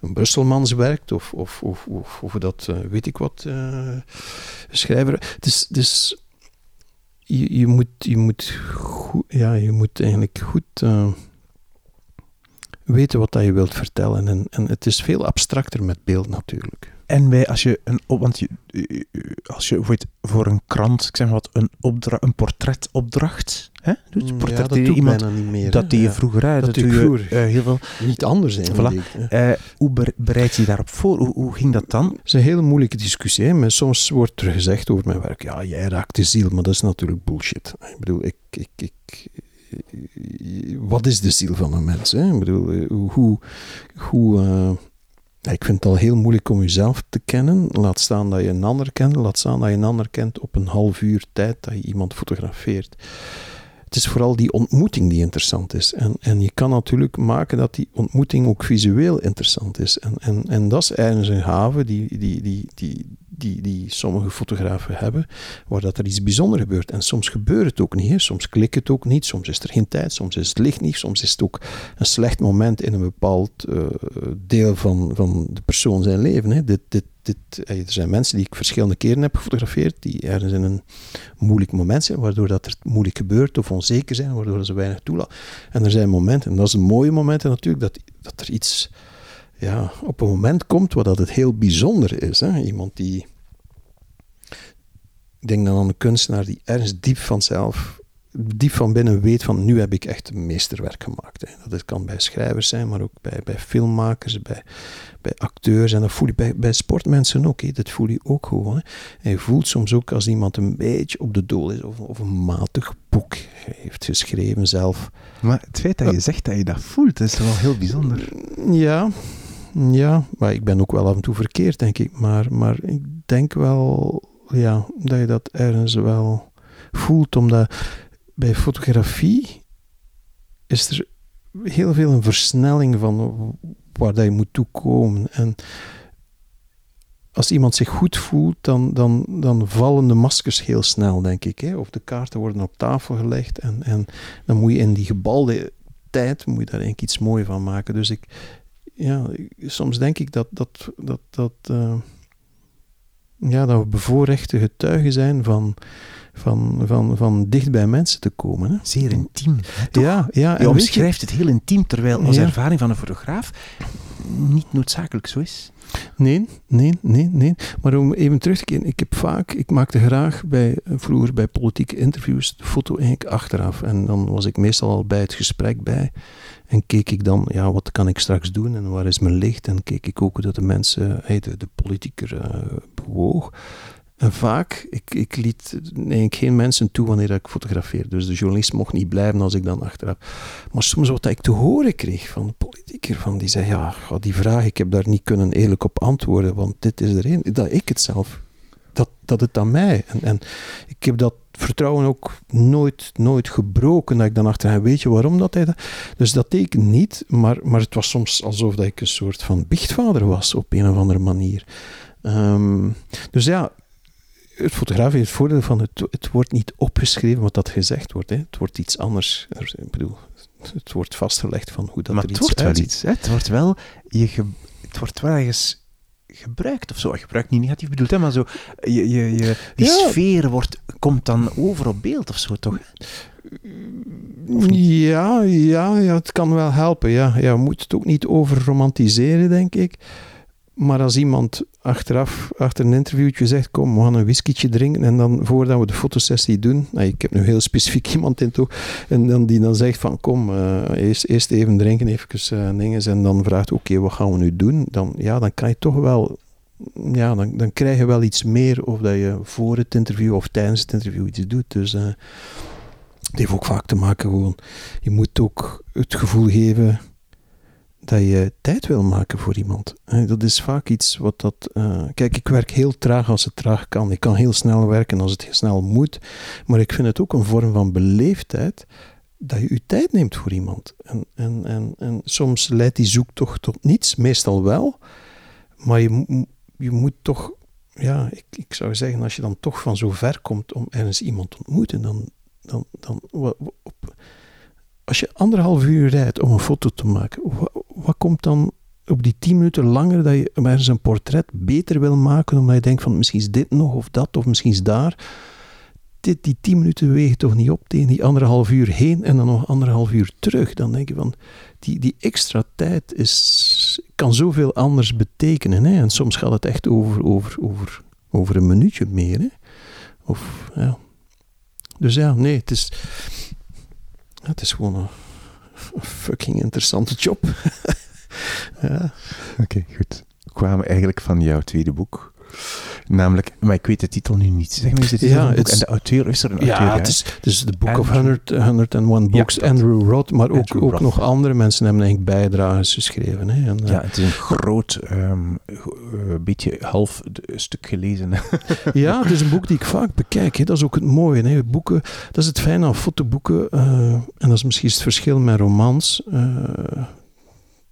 een Brusselmans werkt of, of, of, of, dat, uh, weet ik wat, schrijver. Dus, dus je, je, moet, je, moet goed, ja, je moet eigenlijk goed weten wat dat je wilt vertellen. En, en het is veel abstracter met beeld natuurlijk. En bij, als je een, want je, als je voor een krant, ik zeg maar wat, een, opdra een portretopdracht hè, doet, ja, portret dat doe iemand, bijna niet meer. Dat deed je vroeger, hè, dat, dat doe je vroeger. Uh, heel veel. Niet anders. Voilà. Uh, hoe bereid je daarop voor? Hoe, hoe, ging dat dan? Het is een hele moeilijke discussie. Hè. Maar soms wordt er gezegd over mijn werk, ja, jij raakt de ziel, maar dat is natuurlijk bullshit. Ik bedoel, ik, ik, ik wat is de ziel van een mens? Hè? Ik bedoel, hoe, hoe uh, ik vind het al heel moeilijk om jezelf te kennen. Laat staan dat je een ander kent. Laat staan dat je een ander kent op een half uur tijd dat je iemand fotografeert. Het is vooral die ontmoeting die interessant is. En, en je kan natuurlijk maken dat die ontmoeting ook visueel interessant is. En, en, en dat is eigenlijk een gave die, die, die, die, die, die sommige fotografen hebben, waar dat er iets bijzonders gebeurt. En soms gebeurt het ook niet. Soms klikt het ook niet, soms is er geen tijd, soms is het licht niet, soms is het ook een slecht moment in een bepaald uh, deel van, van de persoon zijn leven. Hè. Dit, dit, dit, er zijn mensen die ik verschillende keren heb gefotografeerd, die ergens in een moeilijk moment zijn, waardoor dat er moeilijk gebeurt of onzeker zijn, waardoor ze weinig toelaten. En er zijn momenten, en dat is een mooie momenten natuurlijk, dat, dat er iets ja, op een moment komt waar dat het heel bijzonder is. Hè? Iemand die. Ik denk dan aan een kunstenaar die ergens diep van zelf, diep van binnen weet van nu heb ik echt een meesterwerk gemaakt. Hè. Dat kan bij schrijvers zijn, maar ook bij, bij filmmakers, bij, bij acteurs en dat voel je bij, bij sportmensen ook. Hè. Dat voel je ook gewoon. Hè. En je voelt soms ook als iemand een beetje op de doel is of, of een matig boek heeft geschreven zelf. Maar het feit dat je zegt dat je dat voelt, is wel heel bijzonder. Ja, ja, maar ik ben ook wel af en toe verkeerd, denk ik. Maar, maar ik denk wel ja, dat je dat ergens wel voelt, omdat bij fotografie is er heel veel een versnelling van waar dat je moet toekomen. En als iemand zich goed voelt, dan, dan, dan vallen de maskers heel snel, denk ik. Hè? Of de kaarten worden op tafel gelegd en, en dan moet je in die gebalde tijd moet je daar eigenlijk iets moois van maken. Dus ik, ja, soms denk ik dat, dat, dat, dat, uh, ja, dat we bevoorrechte getuigen zijn van, van, van, van dicht bij mensen te komen. Hè. Zeer intiem. Ja, ja, je omschrijft het heel intiem, terwijl als ja. ervaring van een fotograaf niet noodzakelijk zo is. Nee, nee, nee, nee. Maar om even terug te keren, ik heb vaak, ik maakte graag bij, vroeger bij politieke interviews de foto eigenlijk achteraf. En dan was ik meestal al bij het gesprek bij. En keek ik dan, ja, wat kan ik straks doen en waar is mijn licht? En keek ik ook dat de mensen, de, de politicus uh, bewoog. En vaak, ik, ik liet eigenlijk geen mensen toe wanneer ik fotografeerde. Dus de journalist mocht niet blijven als ik dan achteraf. Maar soms wat ik te horen kreeg van de politicus, van die zei, ja, die vraag, ik heb daar niet kunnen eerlijk op antwoorden, want dit is er een. Dat ik het zelf, dat, dat het aan mij. En, en ik heb dat vertrouwen ook nooit, nooit gebroken. Dat ik dan achteraf weet je waarom dat hij dat... Dus dat deed ik niet, maar, maar het was soms alsof dat ik een soort van biechtvader was, op een of andere manier. Um, dus ja, het fotografie heeft het voordeel van het, het wordt niet opgeschreven wat dat gezegd wordt. Hè. Het wordt iets anders. Ik bedoel, het wordt vastgelegd van hoe dat maar er iets iets wordt uitziet. wel iets. Hè. Het wordt wel, je ge, het wordt wel ergens gebruikt of zo. Gebruikt niet negatief bedoeld, hè, maar zo, je, je, je, die Ja. sfeer wordt, komt dan over op beeld of zo, toch? Of? Ja, ja, ja, het kan wel helpen. Ja. Ja, we moeten het ook niet over romantiseren, denk ik. Maar als iemand achteraf, achter een interviewtje zegt, kom, we gaan een whiskietje drinken en dan voordat we de fotosessie doen, nou, ik heb nu heel specifiek *laughs* iemand in toe, en dan die dan zegt van, kom, eh, eerst, eerst even drinken, even uh, dingen, en dan vraagt, oké, wat gaan we nu doen? Dan, ja, dan kan je toch wel, ja, dan, dan krijg je wel iets meer of dat je voor het interview of tijdens het interview iets doet. Dus uh, heeft ook vaak te maken gewoon, je moet ook het gevoel geven dat je tijd wil maken voor iemand. Dat is vaak iets wat dat. Uh, kijk, ik werk heel traag als het traag kan. Ik kan heel snel werken als het snel moet. Maar ik vind het ook een vorm van beleefdheid dat je je tijd neemt voor iemand. En, en, en, en soms leidt die zoektocht tot niets, meestal wel. Maar je, je moet toch. Ja, ik, ik zou zeggen, als je dan toch van zo ver komt om ergens iemand te ontmoeten, dan. dan, dan op, als je anderhalf uur rijdt om een foto te maken, wat, komt dan op die tien minuten langer dat je ergens een portret beter wil maken, omdat je denkt van misschien is dit nog of dat of misschien is daar. Dit, die tien minuten wegen toch niet op tegen die anderhalf uur heen en dan nog anderhalf uur terug. Dan denk je van, die, die extra tijd is, kan zoveel anders betekenen. Hè? En soms gaat het echt over, over, over, over een minuutje meer. Hè? Of, ja. Dus ja, nee, het is, het is gewoon een fucking interessante job. *laughs* ja. Oké, goed. We kwamen eigenlijk van jouw tweede boek. Namelijk, maar ik weet de titel nu niet. Zeg maar ja, boek. En de auteur, is er een auteur? Ja, het is, het is de Book Andrew. of 100, 101 Books. Ja, Andrew Roth, maar ook, Andrew ook Roth. nog andere mensen hebben eigenlijk bijdrages geschreven. Hè. En, ja, het is een groot, um, beetje half stuk gelezen. *laughs* ja, het is een boek die ik vaak bekijk. Hè. Dat is ook het mooie. Hè. Boeken, dat is het fijne aan fotoboeken. Uh, en dat is misschien het verschil met romans. Uh,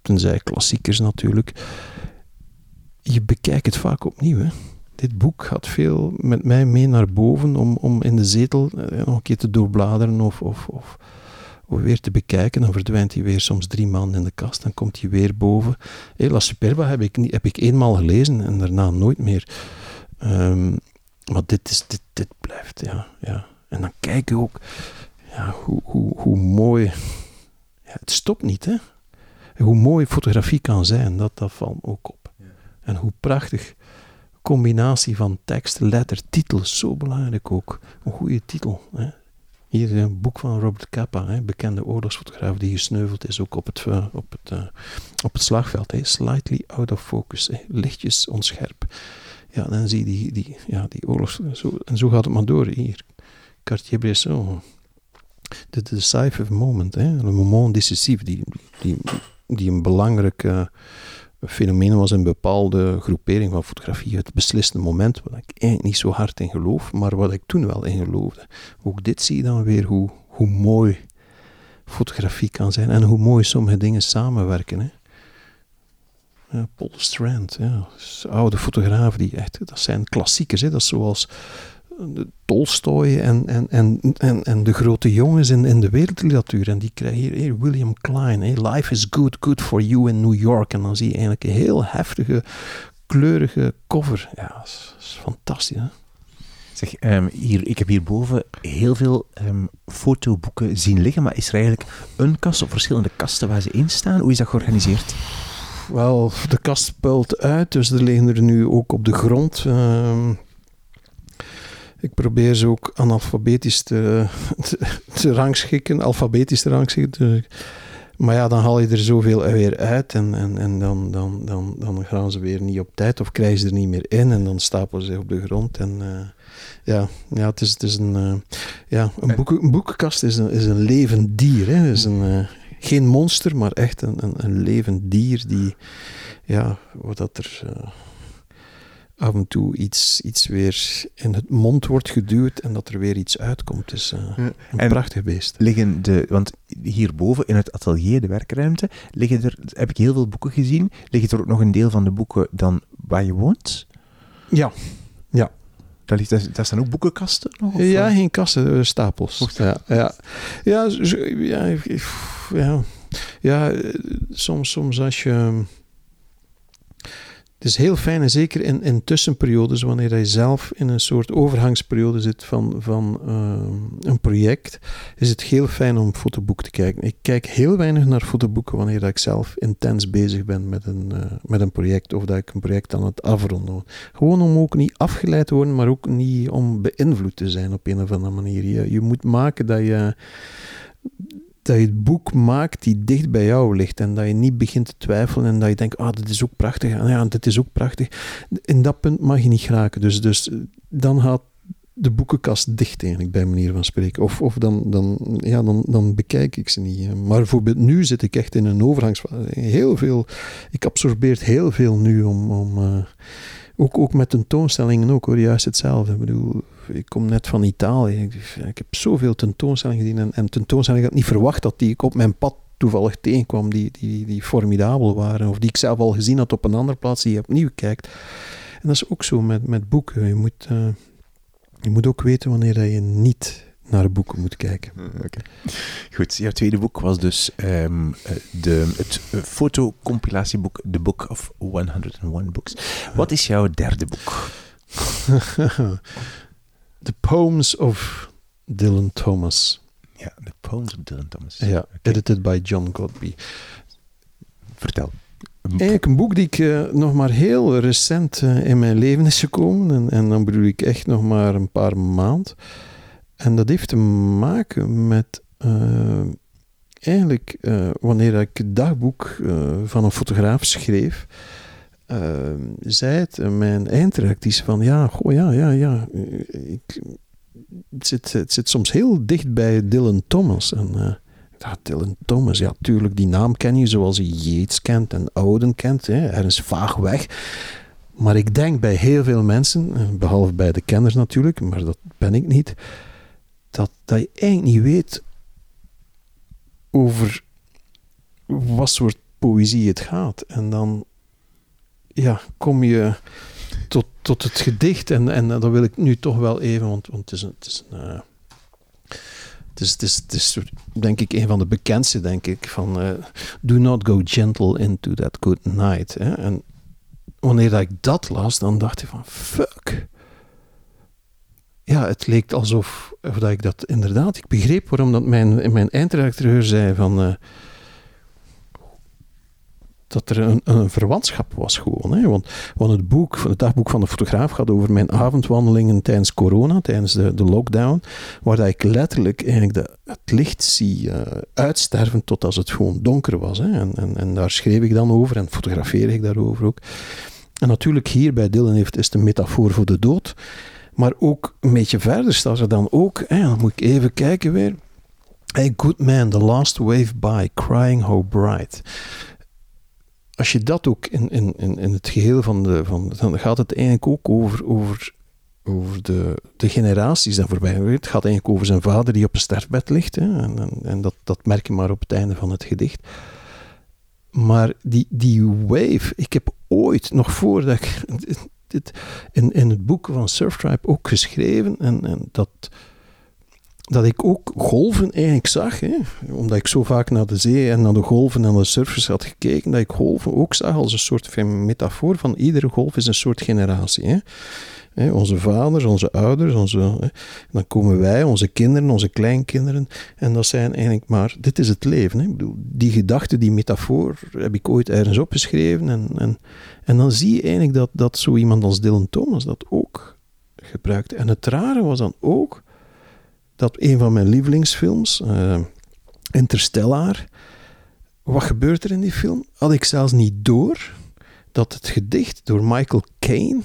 tenzij klassiekers natuurlijk je bekijkt het vaak opnieuw. Hè. Dit boek gaat veel met mij mee naar boven om, om in de zetel eh, nog een keer te doorbladeren of, of, of, of, weer te bekijken. Dan verdwijnt hij weer soms drie maanden in de kast, dan komt hij weer boven. Hey, La Superba heb ik, heb ik eenmaal gelezen en daarna nooit meer. Um, maar dit, is, dit, dit blijft, ja, ja. En dan kijk je ook ja, hoe, hoe, hoe mooi. Ja, het stopt niet, hè? hoe mooi fotografie kan zijn, dat, dat valt ook op. En hoe prachtig. Combinatie van tekst, letter, titel, zo belangrijk ook. Een goede titel. Hè. Hier een boek van Robert Capa, hè, bekende oorlogsfotograaf die gesneuveld is ook op het, uh, op het, uh, op het slagveld. Hè. Slightly out of focus, lichtjes onscherp. Ja, dan zie je die, die, ja, die oorlogs... Zo, en zo gaat het maar door. Hier, Cartier-Bresson. The decisive moment, hè. een moment decisief, die, die, die een belangrijke fenomeen was een bepaalde groepering van fotografie. Het beslissende moment, waar ik eigenlijk niet zo hard in geloof, maar wat ik toen wel in geloofde. Ook dit zie je dan weer hoe, hoe mooi fotografie kan zijn en hoe mooi sommige dingen samenwerken. Hè. Ja, Paul Strand, ja, oude fotograaf die echt, dat zijn klassiekers. Hè. Dat is zoals Tolstoy en, en, en, en, en de grote jongens in, in de wereldliteratuur. En die krijgen hier, hier William Klein, hey, Life is good, good for you in New York. En dan zie je eigenlijk een heel heftige, kleurige cover. Ja, dat is, dat is fantastisch. Hè? Zeg, um, hier, ik heb hierboven heel veel um, fotoboeken zien liggen, maar is er eigenlijk een kast of verschillende kasten waar ze in staan? Hoe is dat georganiseerd? Wel, de kast puilt uit, dus er liggen er nu ook op de grond. Um, ik probeer ze ook analfabetisch te, *laughs* te, te rangschikken, alfabetisch te rangschikken. Dus, maar ja, dan haal je er zoveel weer uit en, en, en dan, dan, dan, dan gaan ze weer niet op tijd of krijgen ze er niet meer in en dan stapelen ze op de grond. En uh, ja, ja, het is, het is een, uh, ja, een, boeken, een boekenkast is een, is een levend dier. Hè. Is een, uh, geen monster, maar echt een, een, een levend dier die, ja, wat dat er af en toe iets, iets weer in het mond wordt geduwd en dat er weer iets uitkomt. Dus uh, een en prachtig beest. Liggen de, want hierboven in het atelier, de werkruimte, liggen er, heb ik heel veel boeken gezien. Liggen er ook nog een deel van de boeken dan waar je woont? Ja, ja. Daar, ligt, daar staan ook boekenkasten nog? Of? Ja, geen kasten, eh, stapels. Ja, ja. Ja, ja, ja, ja, soms, soms als je het is heel fijn, en zeker in, in tussenperiodes, wanneer je zelf in een soort overgangsperiode zit van, van uh, een project, is het heel fijn om fotoboek te kijken. Ik kijk heel weinig naar fotoboeken wanneer ik zelf intens bezig ben met een, uh, met een project of dat ik een project aan het afronden. Gewoon om ook niet afgeleid te worden, maar ook niet om beïnvloed te zijn op een of andere manier. Je moet maken dat je dat je het boek maakt die dicht bij jou ligt en dat je niet begint te twijfelen en dat je denkt, ah, dit is ook prachtig, en ja, dit is ook prachtig. In dat punt mag je niet geraken. Dus, dus dan gaat de boekenkast dicht eigenlijk, bij manier van spreken. Of, of dan, dan, ja, dan, dan bekijk ik ze niet. Maar bijvoorbeeld nu zit ik echt in een overgangsfase. Heel veel, ik absorbeer heel veel nu om... om uh, ook, ook met tentoonstellingen ook hoor, juist hetzelfde. Ik bedoel, ik kom net van Italië. Ik, ik heb zoveel tentoonstellingen gezien en, en tentoonstellingen ik had niet verwacht dat die ik op mijn pad toevallig tegenkwam, die, die, die formidabel waren. Of die ik zelf al gezien had op een andere plaats, die je opnieuw kijkt. En dat is ook zo met, met boeken. Je moet, uh, je moet ook weten wanneer je niet naar boeken moet kijken. Hm, okay. Goed, jouw tweede boek was dus um, de, het fotocompilatieboek The Book of 101 Books. Wat is jouw derde boek? *laughs* The Poems of Dylan Thomas. Ja, The Poems of Dylan Thomas. Ja, okay. edited by John Godby. Vertel. Eigenlijk een boek die ik uh, nog maar heel recent uh, in mijn leven is gekomen. En, en, dan bedoel ik echt nog maar een paar maanden. En dat heeft te maken met uh, eigenlijk wanneer ik het dagboek van een fotograaf schreef. Zei het mijn eindredactie van ja, goh, ja, ja, ja. Ik, het, zit, het zit soms heel dicht bij Dylan Thomas. En ja, Dylan Thomas, ja, tuurlijk, die naam ken je zoals je Yates kent en Ouden kent. Hè, ergens vaag weg. Maar ik denk bij heel veel mensen, behalve bij de kenners natuurlijk, maar dat ben ik niet dat, dat je eigenlijk niet weet over wat soort poëzie het gaat. En dan ja, kom je tot, tot het gedicht. En, en dat wil ik nu toch wel even, want, want het is een. Het is een uh, het is, het, is, denk ik, een van de bekendste, denk ik, van uh, Do not go gentle into that good night. Hè? En wanneer ik dat las, dan dacht ik van, fuck ja, het leek alsof of dat ik dat inderdaad. Ik begreep waarom dat mijn, mijn eindredacteur zei van. Dat er een, een verwantschap was gewoon. Hè? Want, want het boek, het dagboek van de fotograaf gaat over mijn avondwandelingen tijdens corona, tijdens de, de lockdown, waar dat ik letterlijk eigenlijk de, het licht zie uh, uitsterven tot als het gewoon donker was. Hè? En, en, en daar schreef ik dan over en fotografeer ik daarover ook. En natuurlijk hier bij Dylan heeft, is de metafoor voor de dood. Maar ook een beetje verder staat er dan ook, hè, dan moet ik even kijken weer. Hey, good man, the last wave by, crying how bright. Als je dat ook in, in, in, in het geheel van de. Van, dan gaat het eigenlijk ook over, over, over de, de generaties die voorbij. Het gaat eigenlijk over zijn vader die op een sterfbed ligt. Hè, en en, dat, dat merk je maar op het einde van het gedicht. Maar die, die wave, ik heb ooit, nog voordat ik *laughs* dit in, in het boek van Surftribe ook geschreven. En, en dat, dat ik ook golven eigenlijk zag. Hè? Omdat ik zo vaak naar de zee en naar de golven en de surfers had gekeken, dat ik golven ook zag als een soort van metafoor van iedere golf is een soort generatie. Hè? onze vaders, onze ouders, onze, dan komen wij, onze kinderen, onze kleinkinderen. En dat zijn eigenlijk maar, dit is het leven. Hè. Ik bedoel, die gedachte, die metafoor, heb ik ooit ergens opgeschreven. En, en, en dan zie je eigenlijk dat, dat zo iemand als Dylan Thomas dat ook gebruikte. En het rare was dan ook dat een van mijn lievelingsfilms, uh, Interstellar, wat gebeurt er in die film? Had ik zelfs niet door dat het gedicht door Michael Caine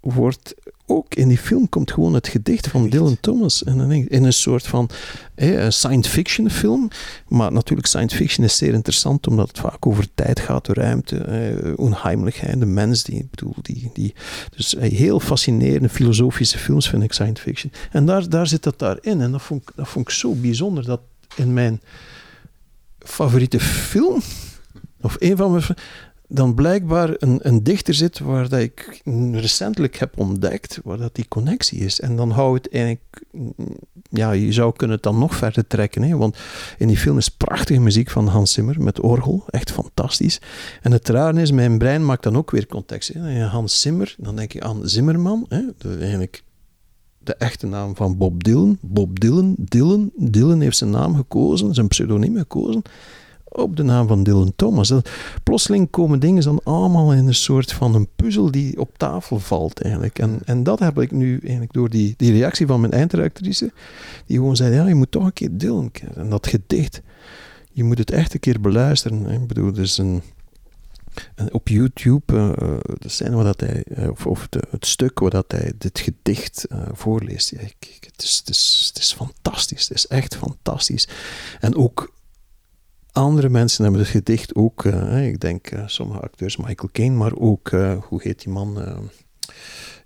wordt ook in die film komt gewoon het gedicht van Dylan Thomas in een soort van eh, science fiction film. Maar natuurlijk, science fiction is zeer interessant omdat het vaak over tijd gaat, ruimte, eh, onheimelijkheid, de mens. Die, bedoel, die, die, dus eh, heel fascinerende filosofische films vind ik science fiction. En daar, daar zit dat daarin. En dat vond, ik, dat vond ik zo bijzonder dat in mijn favoriete film, of een van mijn dan blijkbaar een, een dichter zit waar dat ik recentelijk heb ontdekt waar dat die connectie is. En dan houdt het eigenlijk, ja, je zou kunnen het dan nog verder trekken. Hè? Want in die film is prachtige muziek van Hans Zimmer met orgel, echt fantastisch. En het rare is, mijn brein maakt dan ook weer context. Hè? Hans Zimmer, dan denk je aan Zimmerman, hè? De, eigenlijk de echte naam van Bob Dylan. Bob Dylan, Dylan, Dylan heeft zijn naam gekozen, zijn pseudoniem gekozen op de naam van Dylan Thomas. plotseling komen dingen dan allemaal in een soort van een puzzel die op tafel valt eigenlijk. En, en dat heb ik nu eigenlijk door die, die reactie van mijn eindredactrice, die gewoon zei, ja, je moet toch een keer Dylan. En dat gedicht, je moet het echt een keer beluisteren. Ik bedoel, dus een... op YouTube, uh, de waar dat hij, uh, of, of het stuk waar dat hij dit gedicht voorleest, ja, ik, het, is, het, is, het is fantastisch. Het is echt fantastisch. En ook andere mensen hebben het gedicht ook, uh, ik denk uh, sommige acteurs, Michael Caine, maar ook, uh, hoe heet die man?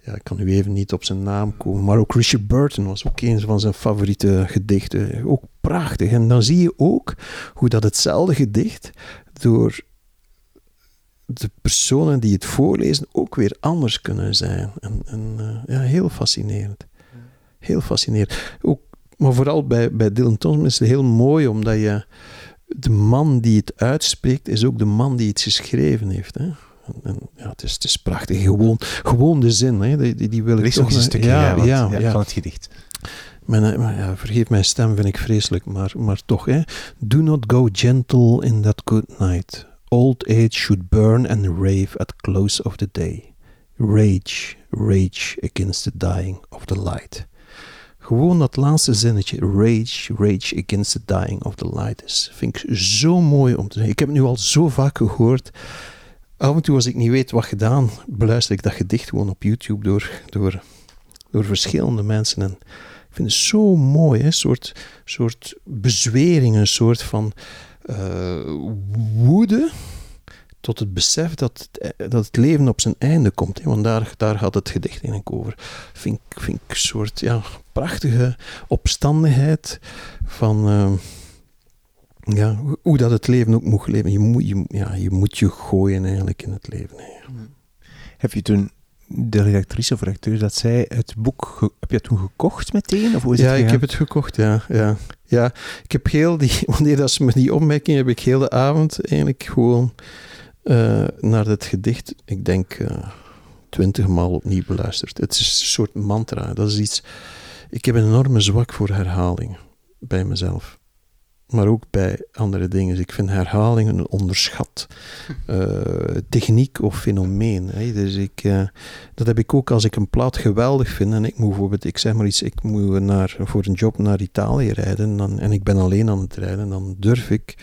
ja, ik kan nu even niet op zijn naam komen, maar ook Richard Burton was ook een van zijn favoriete gedichten. Ook prachtig. En dan zie je ook hoe dat hetzelfde gedicht door de personen die het voorlezen ook weer anders kunnen zijn. En ja, heel fascinerend. Heel fascinerend. Ook, maar vooral bij, bij Dylan Thomas is het heel mooi omdat je de man die het uitspreekt is ook de man die het geschreven heeft. Hè? En, ja, het, is, het is prachtig. Gewoon, gewoon de zin. Hè? Die, die wil ik toch... een stukje ja, ja, ja, van het gedicht. Mijn, maar ja, vergeef mijn stem, vind ik vreselijk, maar, maar toch. Hè? Do not go gentle in that good night. Old age should burn and rave at close of the day. Rage, rage against the dying of the light. Gewoon dat laatste zinnetje, rage, rage against the dying of the light, is, vind ik zo mooi om te zeggen. Ik heb het nu al zo vaak gehoord. Af en toe, als ik niet weet wat gedaan, beluister ik dat gedicht gewoon op YouTube door, door, door verschillende mensen. En ik vind het zo mooi, een soort, soort bezwering, een soort van uh, woede tot het besef dat het, eh, dat het leven op zijn einde komt. Hè? Want daar, daar gaat het gedicht eigenlijk over. Vind, vind ik een soort ja, prachtige opstandigheid van uh, ja, hoe dat het leven ook moet leven. Je moet je, ja, je, moet je gooien eigenlijk in het leven. Hè. Heb je toen de redactrice of redacteur dat zij het boek, heb je het toen gekocht meteen? Of hoe is ja, ik heb het gekocht, ja, ja. Ja, ik heb heel die, *laughs* wanneer dat ze me die opmerking heb ik heel de avond eigenlijk gewoon uh, naar het gedicht, ik denk uh, twintig maal opnieuw beluisterd. Het is een soort mantra. Dat is iets. Ik heb een enorme zwak voor herhaling bij mezelf. Maar ook bij andere dingen. Dus ik vind herhalingen een onderschat uh, *laughs* techniek of fenomeen. Hè. Dus ik, dat heb ik ook als ik een plaat geweldig vind. En ik moet bijvoorbeeld, ik zeg maar iets, ik moet naar, voor een job naar Italië rijden. Dan, en ik ben alleen aan het rijden. Dan durf ik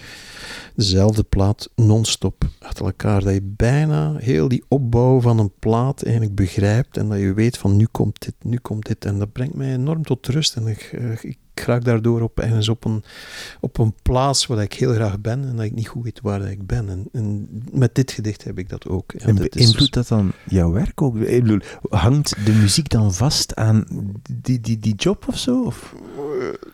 dezelfde plaat non-stop achter elkaar. Dat je bijna heel die opbouw van een plaat eigenlijk begrijpt en dat je weet van nu komt dit, nu komt dit. En dat brengt mij enorm tot rust en ik, uh, ik raak daardoor op, ergens op, een, op een plaats waar ik heel graag ben en dat ik niet goed weet waar ik ben. En, en met dit gedicht heb ik dat ook. en beïnvloedt dat dan jouw werk ook? Ik bedoel, hangt de muziek dan vast aan die, die, die job of zo? Of?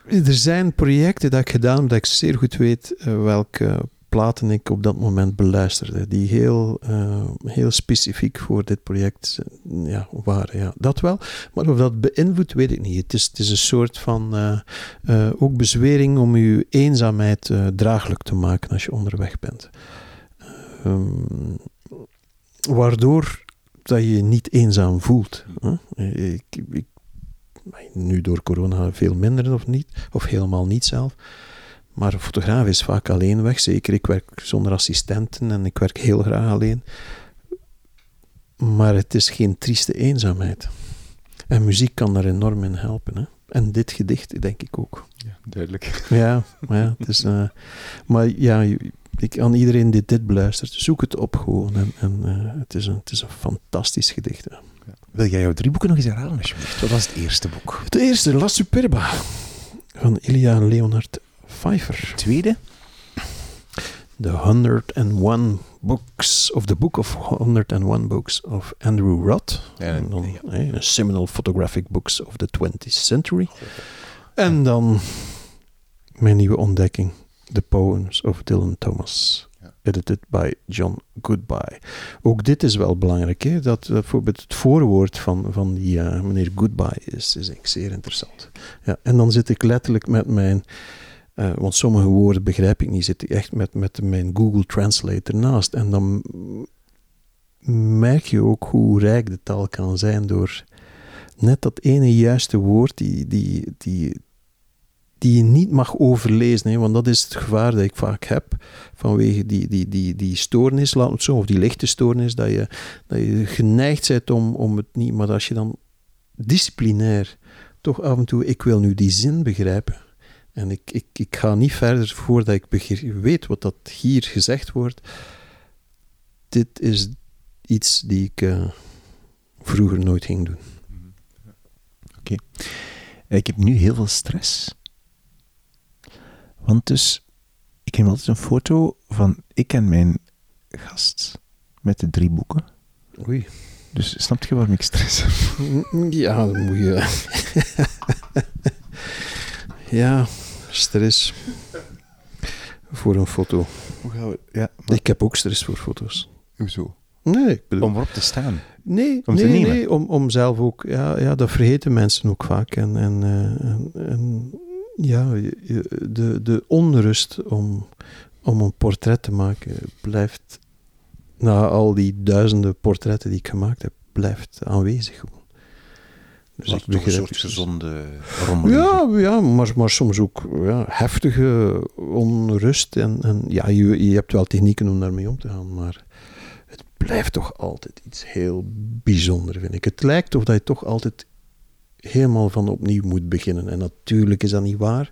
Er zijn projecten dat ik gedaan heb dat ik zeer goed weet uh, welke platen ik op dat moment beluisterde, die heel, uh, heel specifiek voor dit project uh, ja, waren. Ja, dat wel. Maar of dat beïnvloedt, weet ik niet. Het is, het is een soort van uh, ook bezwering om je eenzaamheid draaglijk te maken als je onderweg bent. Um, waardoor dat je je niet eenzaam voelt. Ik, ik, nu door corona veel minder of niet, of helemaal niet zelf. Maar een fotograaf is vaak alleen weg. Zeker, ik werk zonder assistenten en ik werk heel graag alleen. Maar het is geen trieste eenzaamheid. En muziek kan daar enorm in helpen. Hè? En dit gedicht, denk ik ook. Ja, duidelijk. *laughs* Ja, ja het is, uh, maar ja, ik, aan iedereen die dit beluistert, zoek het op gewoon. En, en uh, het, is een, het is een fantastisch gedicht. Ja. Wil jij jouw drie boeken nog eens herhalen, alsjeblieft? Wat was het eerste boek? Het eerste, La Superba, van Ilya Leonard Pfeiffer. Tweede? The 101 Books of the Book of 101 Books of Andrew Roth. Ja, en dan, ja. Seminal Photographic Books of the 20th Century. En dan mijn nieuwe ontdekking, The Poems of Dylan Thomas. edited by John Goodbye. Ook dit is wel belangrijk, hè? dat bijvoorbeeld het voorwoord van, van die uh, meneer Goodbye is, is zeer interessant. Ja, en dan zit ik letterlijk met mijn, uh, want sommige woorden begrijp ik niet, zit ik echt met, met mijn Google Translate ernaast. En dan merk je ook hoe rijk de taal kan zijn door net dat ene juiste woord die, die, die, die je niet mag overlezen. Hè, want dat is het gevaar dat ik vaak heb vanwege die, die, die, die stoornis, laat het zo, of die lichte stoornis, dat je, dat je geneigd bent om, om het niet. Maar als je dan disciplinair toch af en toe, ik wil nu die zin begrijpen. En ik, ik, ik ga niet verder voordat ik weet wat dat hier gezegd wordt. Dit is iets die ik uh, vroeger nooit ging doen. Oké. Ik heb nu heel veel stress. Want dus, ik heb altijd een foto van ik en mijn gast met de drie boeken. Oei. Dus snap je waarom ik stress heb? Ja, dan moet je... *laughs* ja, stress. Voor een foto. Hoe gaan we... Ja, Ik heb ook stress voor foto's. Hoezo? Nee, ik bedoel... Om erop te staan? Nee, om, nee, nee, om, om zelf ook... Ja, ja, dat vergeten mensen ook vaak. En, en, uh, en, en ja, de, de onrust om, om een portret te maken blijft, na al die duizenden portretten die ik gemaakt heb, blijft aanwezig gewoon. Dus ik begrijp, een soort gezonde rommel. Ja, ja maar, maar soms ook ja, heftige onrust. En, en ja, je, je hebt wel technieken om daarmee om te gaan, maar het blijft toch altijd iets heel bijzonders, vind ik. Het lijkt of dat je toch altijd helemaal van opnieuw moet beginnen. En natuurlijk is dat niet waar,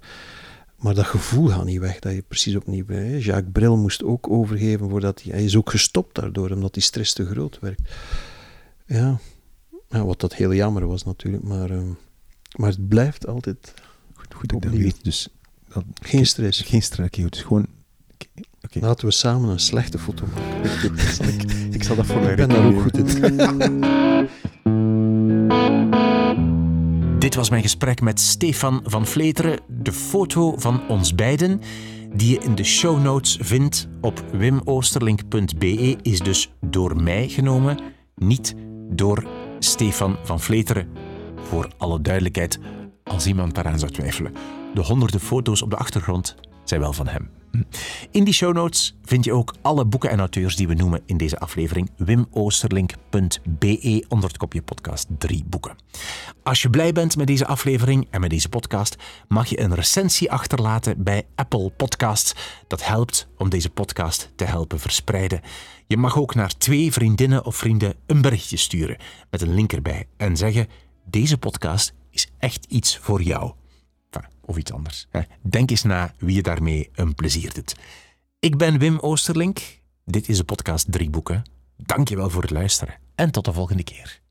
maar dat gevoel gaat niet weg, dat je precies opnieuw bent. Jacques Bril moest ook overgeven voordat hij... Hij is ook gestopt daardoor, omdat die stress te groot werd. Ja, ja wat dat heel jammer was natuurlijk, maar, uh, maar het blijft altijd Goed, goed ik dat weet, dus... Dat, geen stress. Geen stress, oké, dus gewoon... Okay. Laten we samen een slechte foto maken. *laughs* ik, ik zal dat voor mij Ik ben daar ook goed in. Dit was mijn gesprek met Stefan van Vleteren. De foto van ons beiden, die je in de show notes vindt op wimoosterlink.be, is dus door mij genomen, niet door Stefan van Vleteren. Voor alle duidelijkheid, als iemand daaraan zou twijfelen. De honderden foto's op de achtergrond zijn wel van hem. In die show notes vind je ook alle boeken en auteurs die we noemen in deze aflevering. wimoosterlink.be onder het kopje podcast 3 boeken. Als je blij bent met deze aflevering en met deze podcast, mag je een recensie achterlaten bij Apple Podcasts. Dat helpt om deze podcast te helpen verspreiden. Je mag ook naar twee vriendinnen of vrienden een berichtje sturen met een link erbij en zeggen: deze podcast is echt iets voor jou of iets anders. Denk eens na wie je daarmee een plezier doet. Ik ben Wim Oosterlink. Dit is de podcast Drie Boeken. Dank je wel voor het luisteren en tot de volgende keer.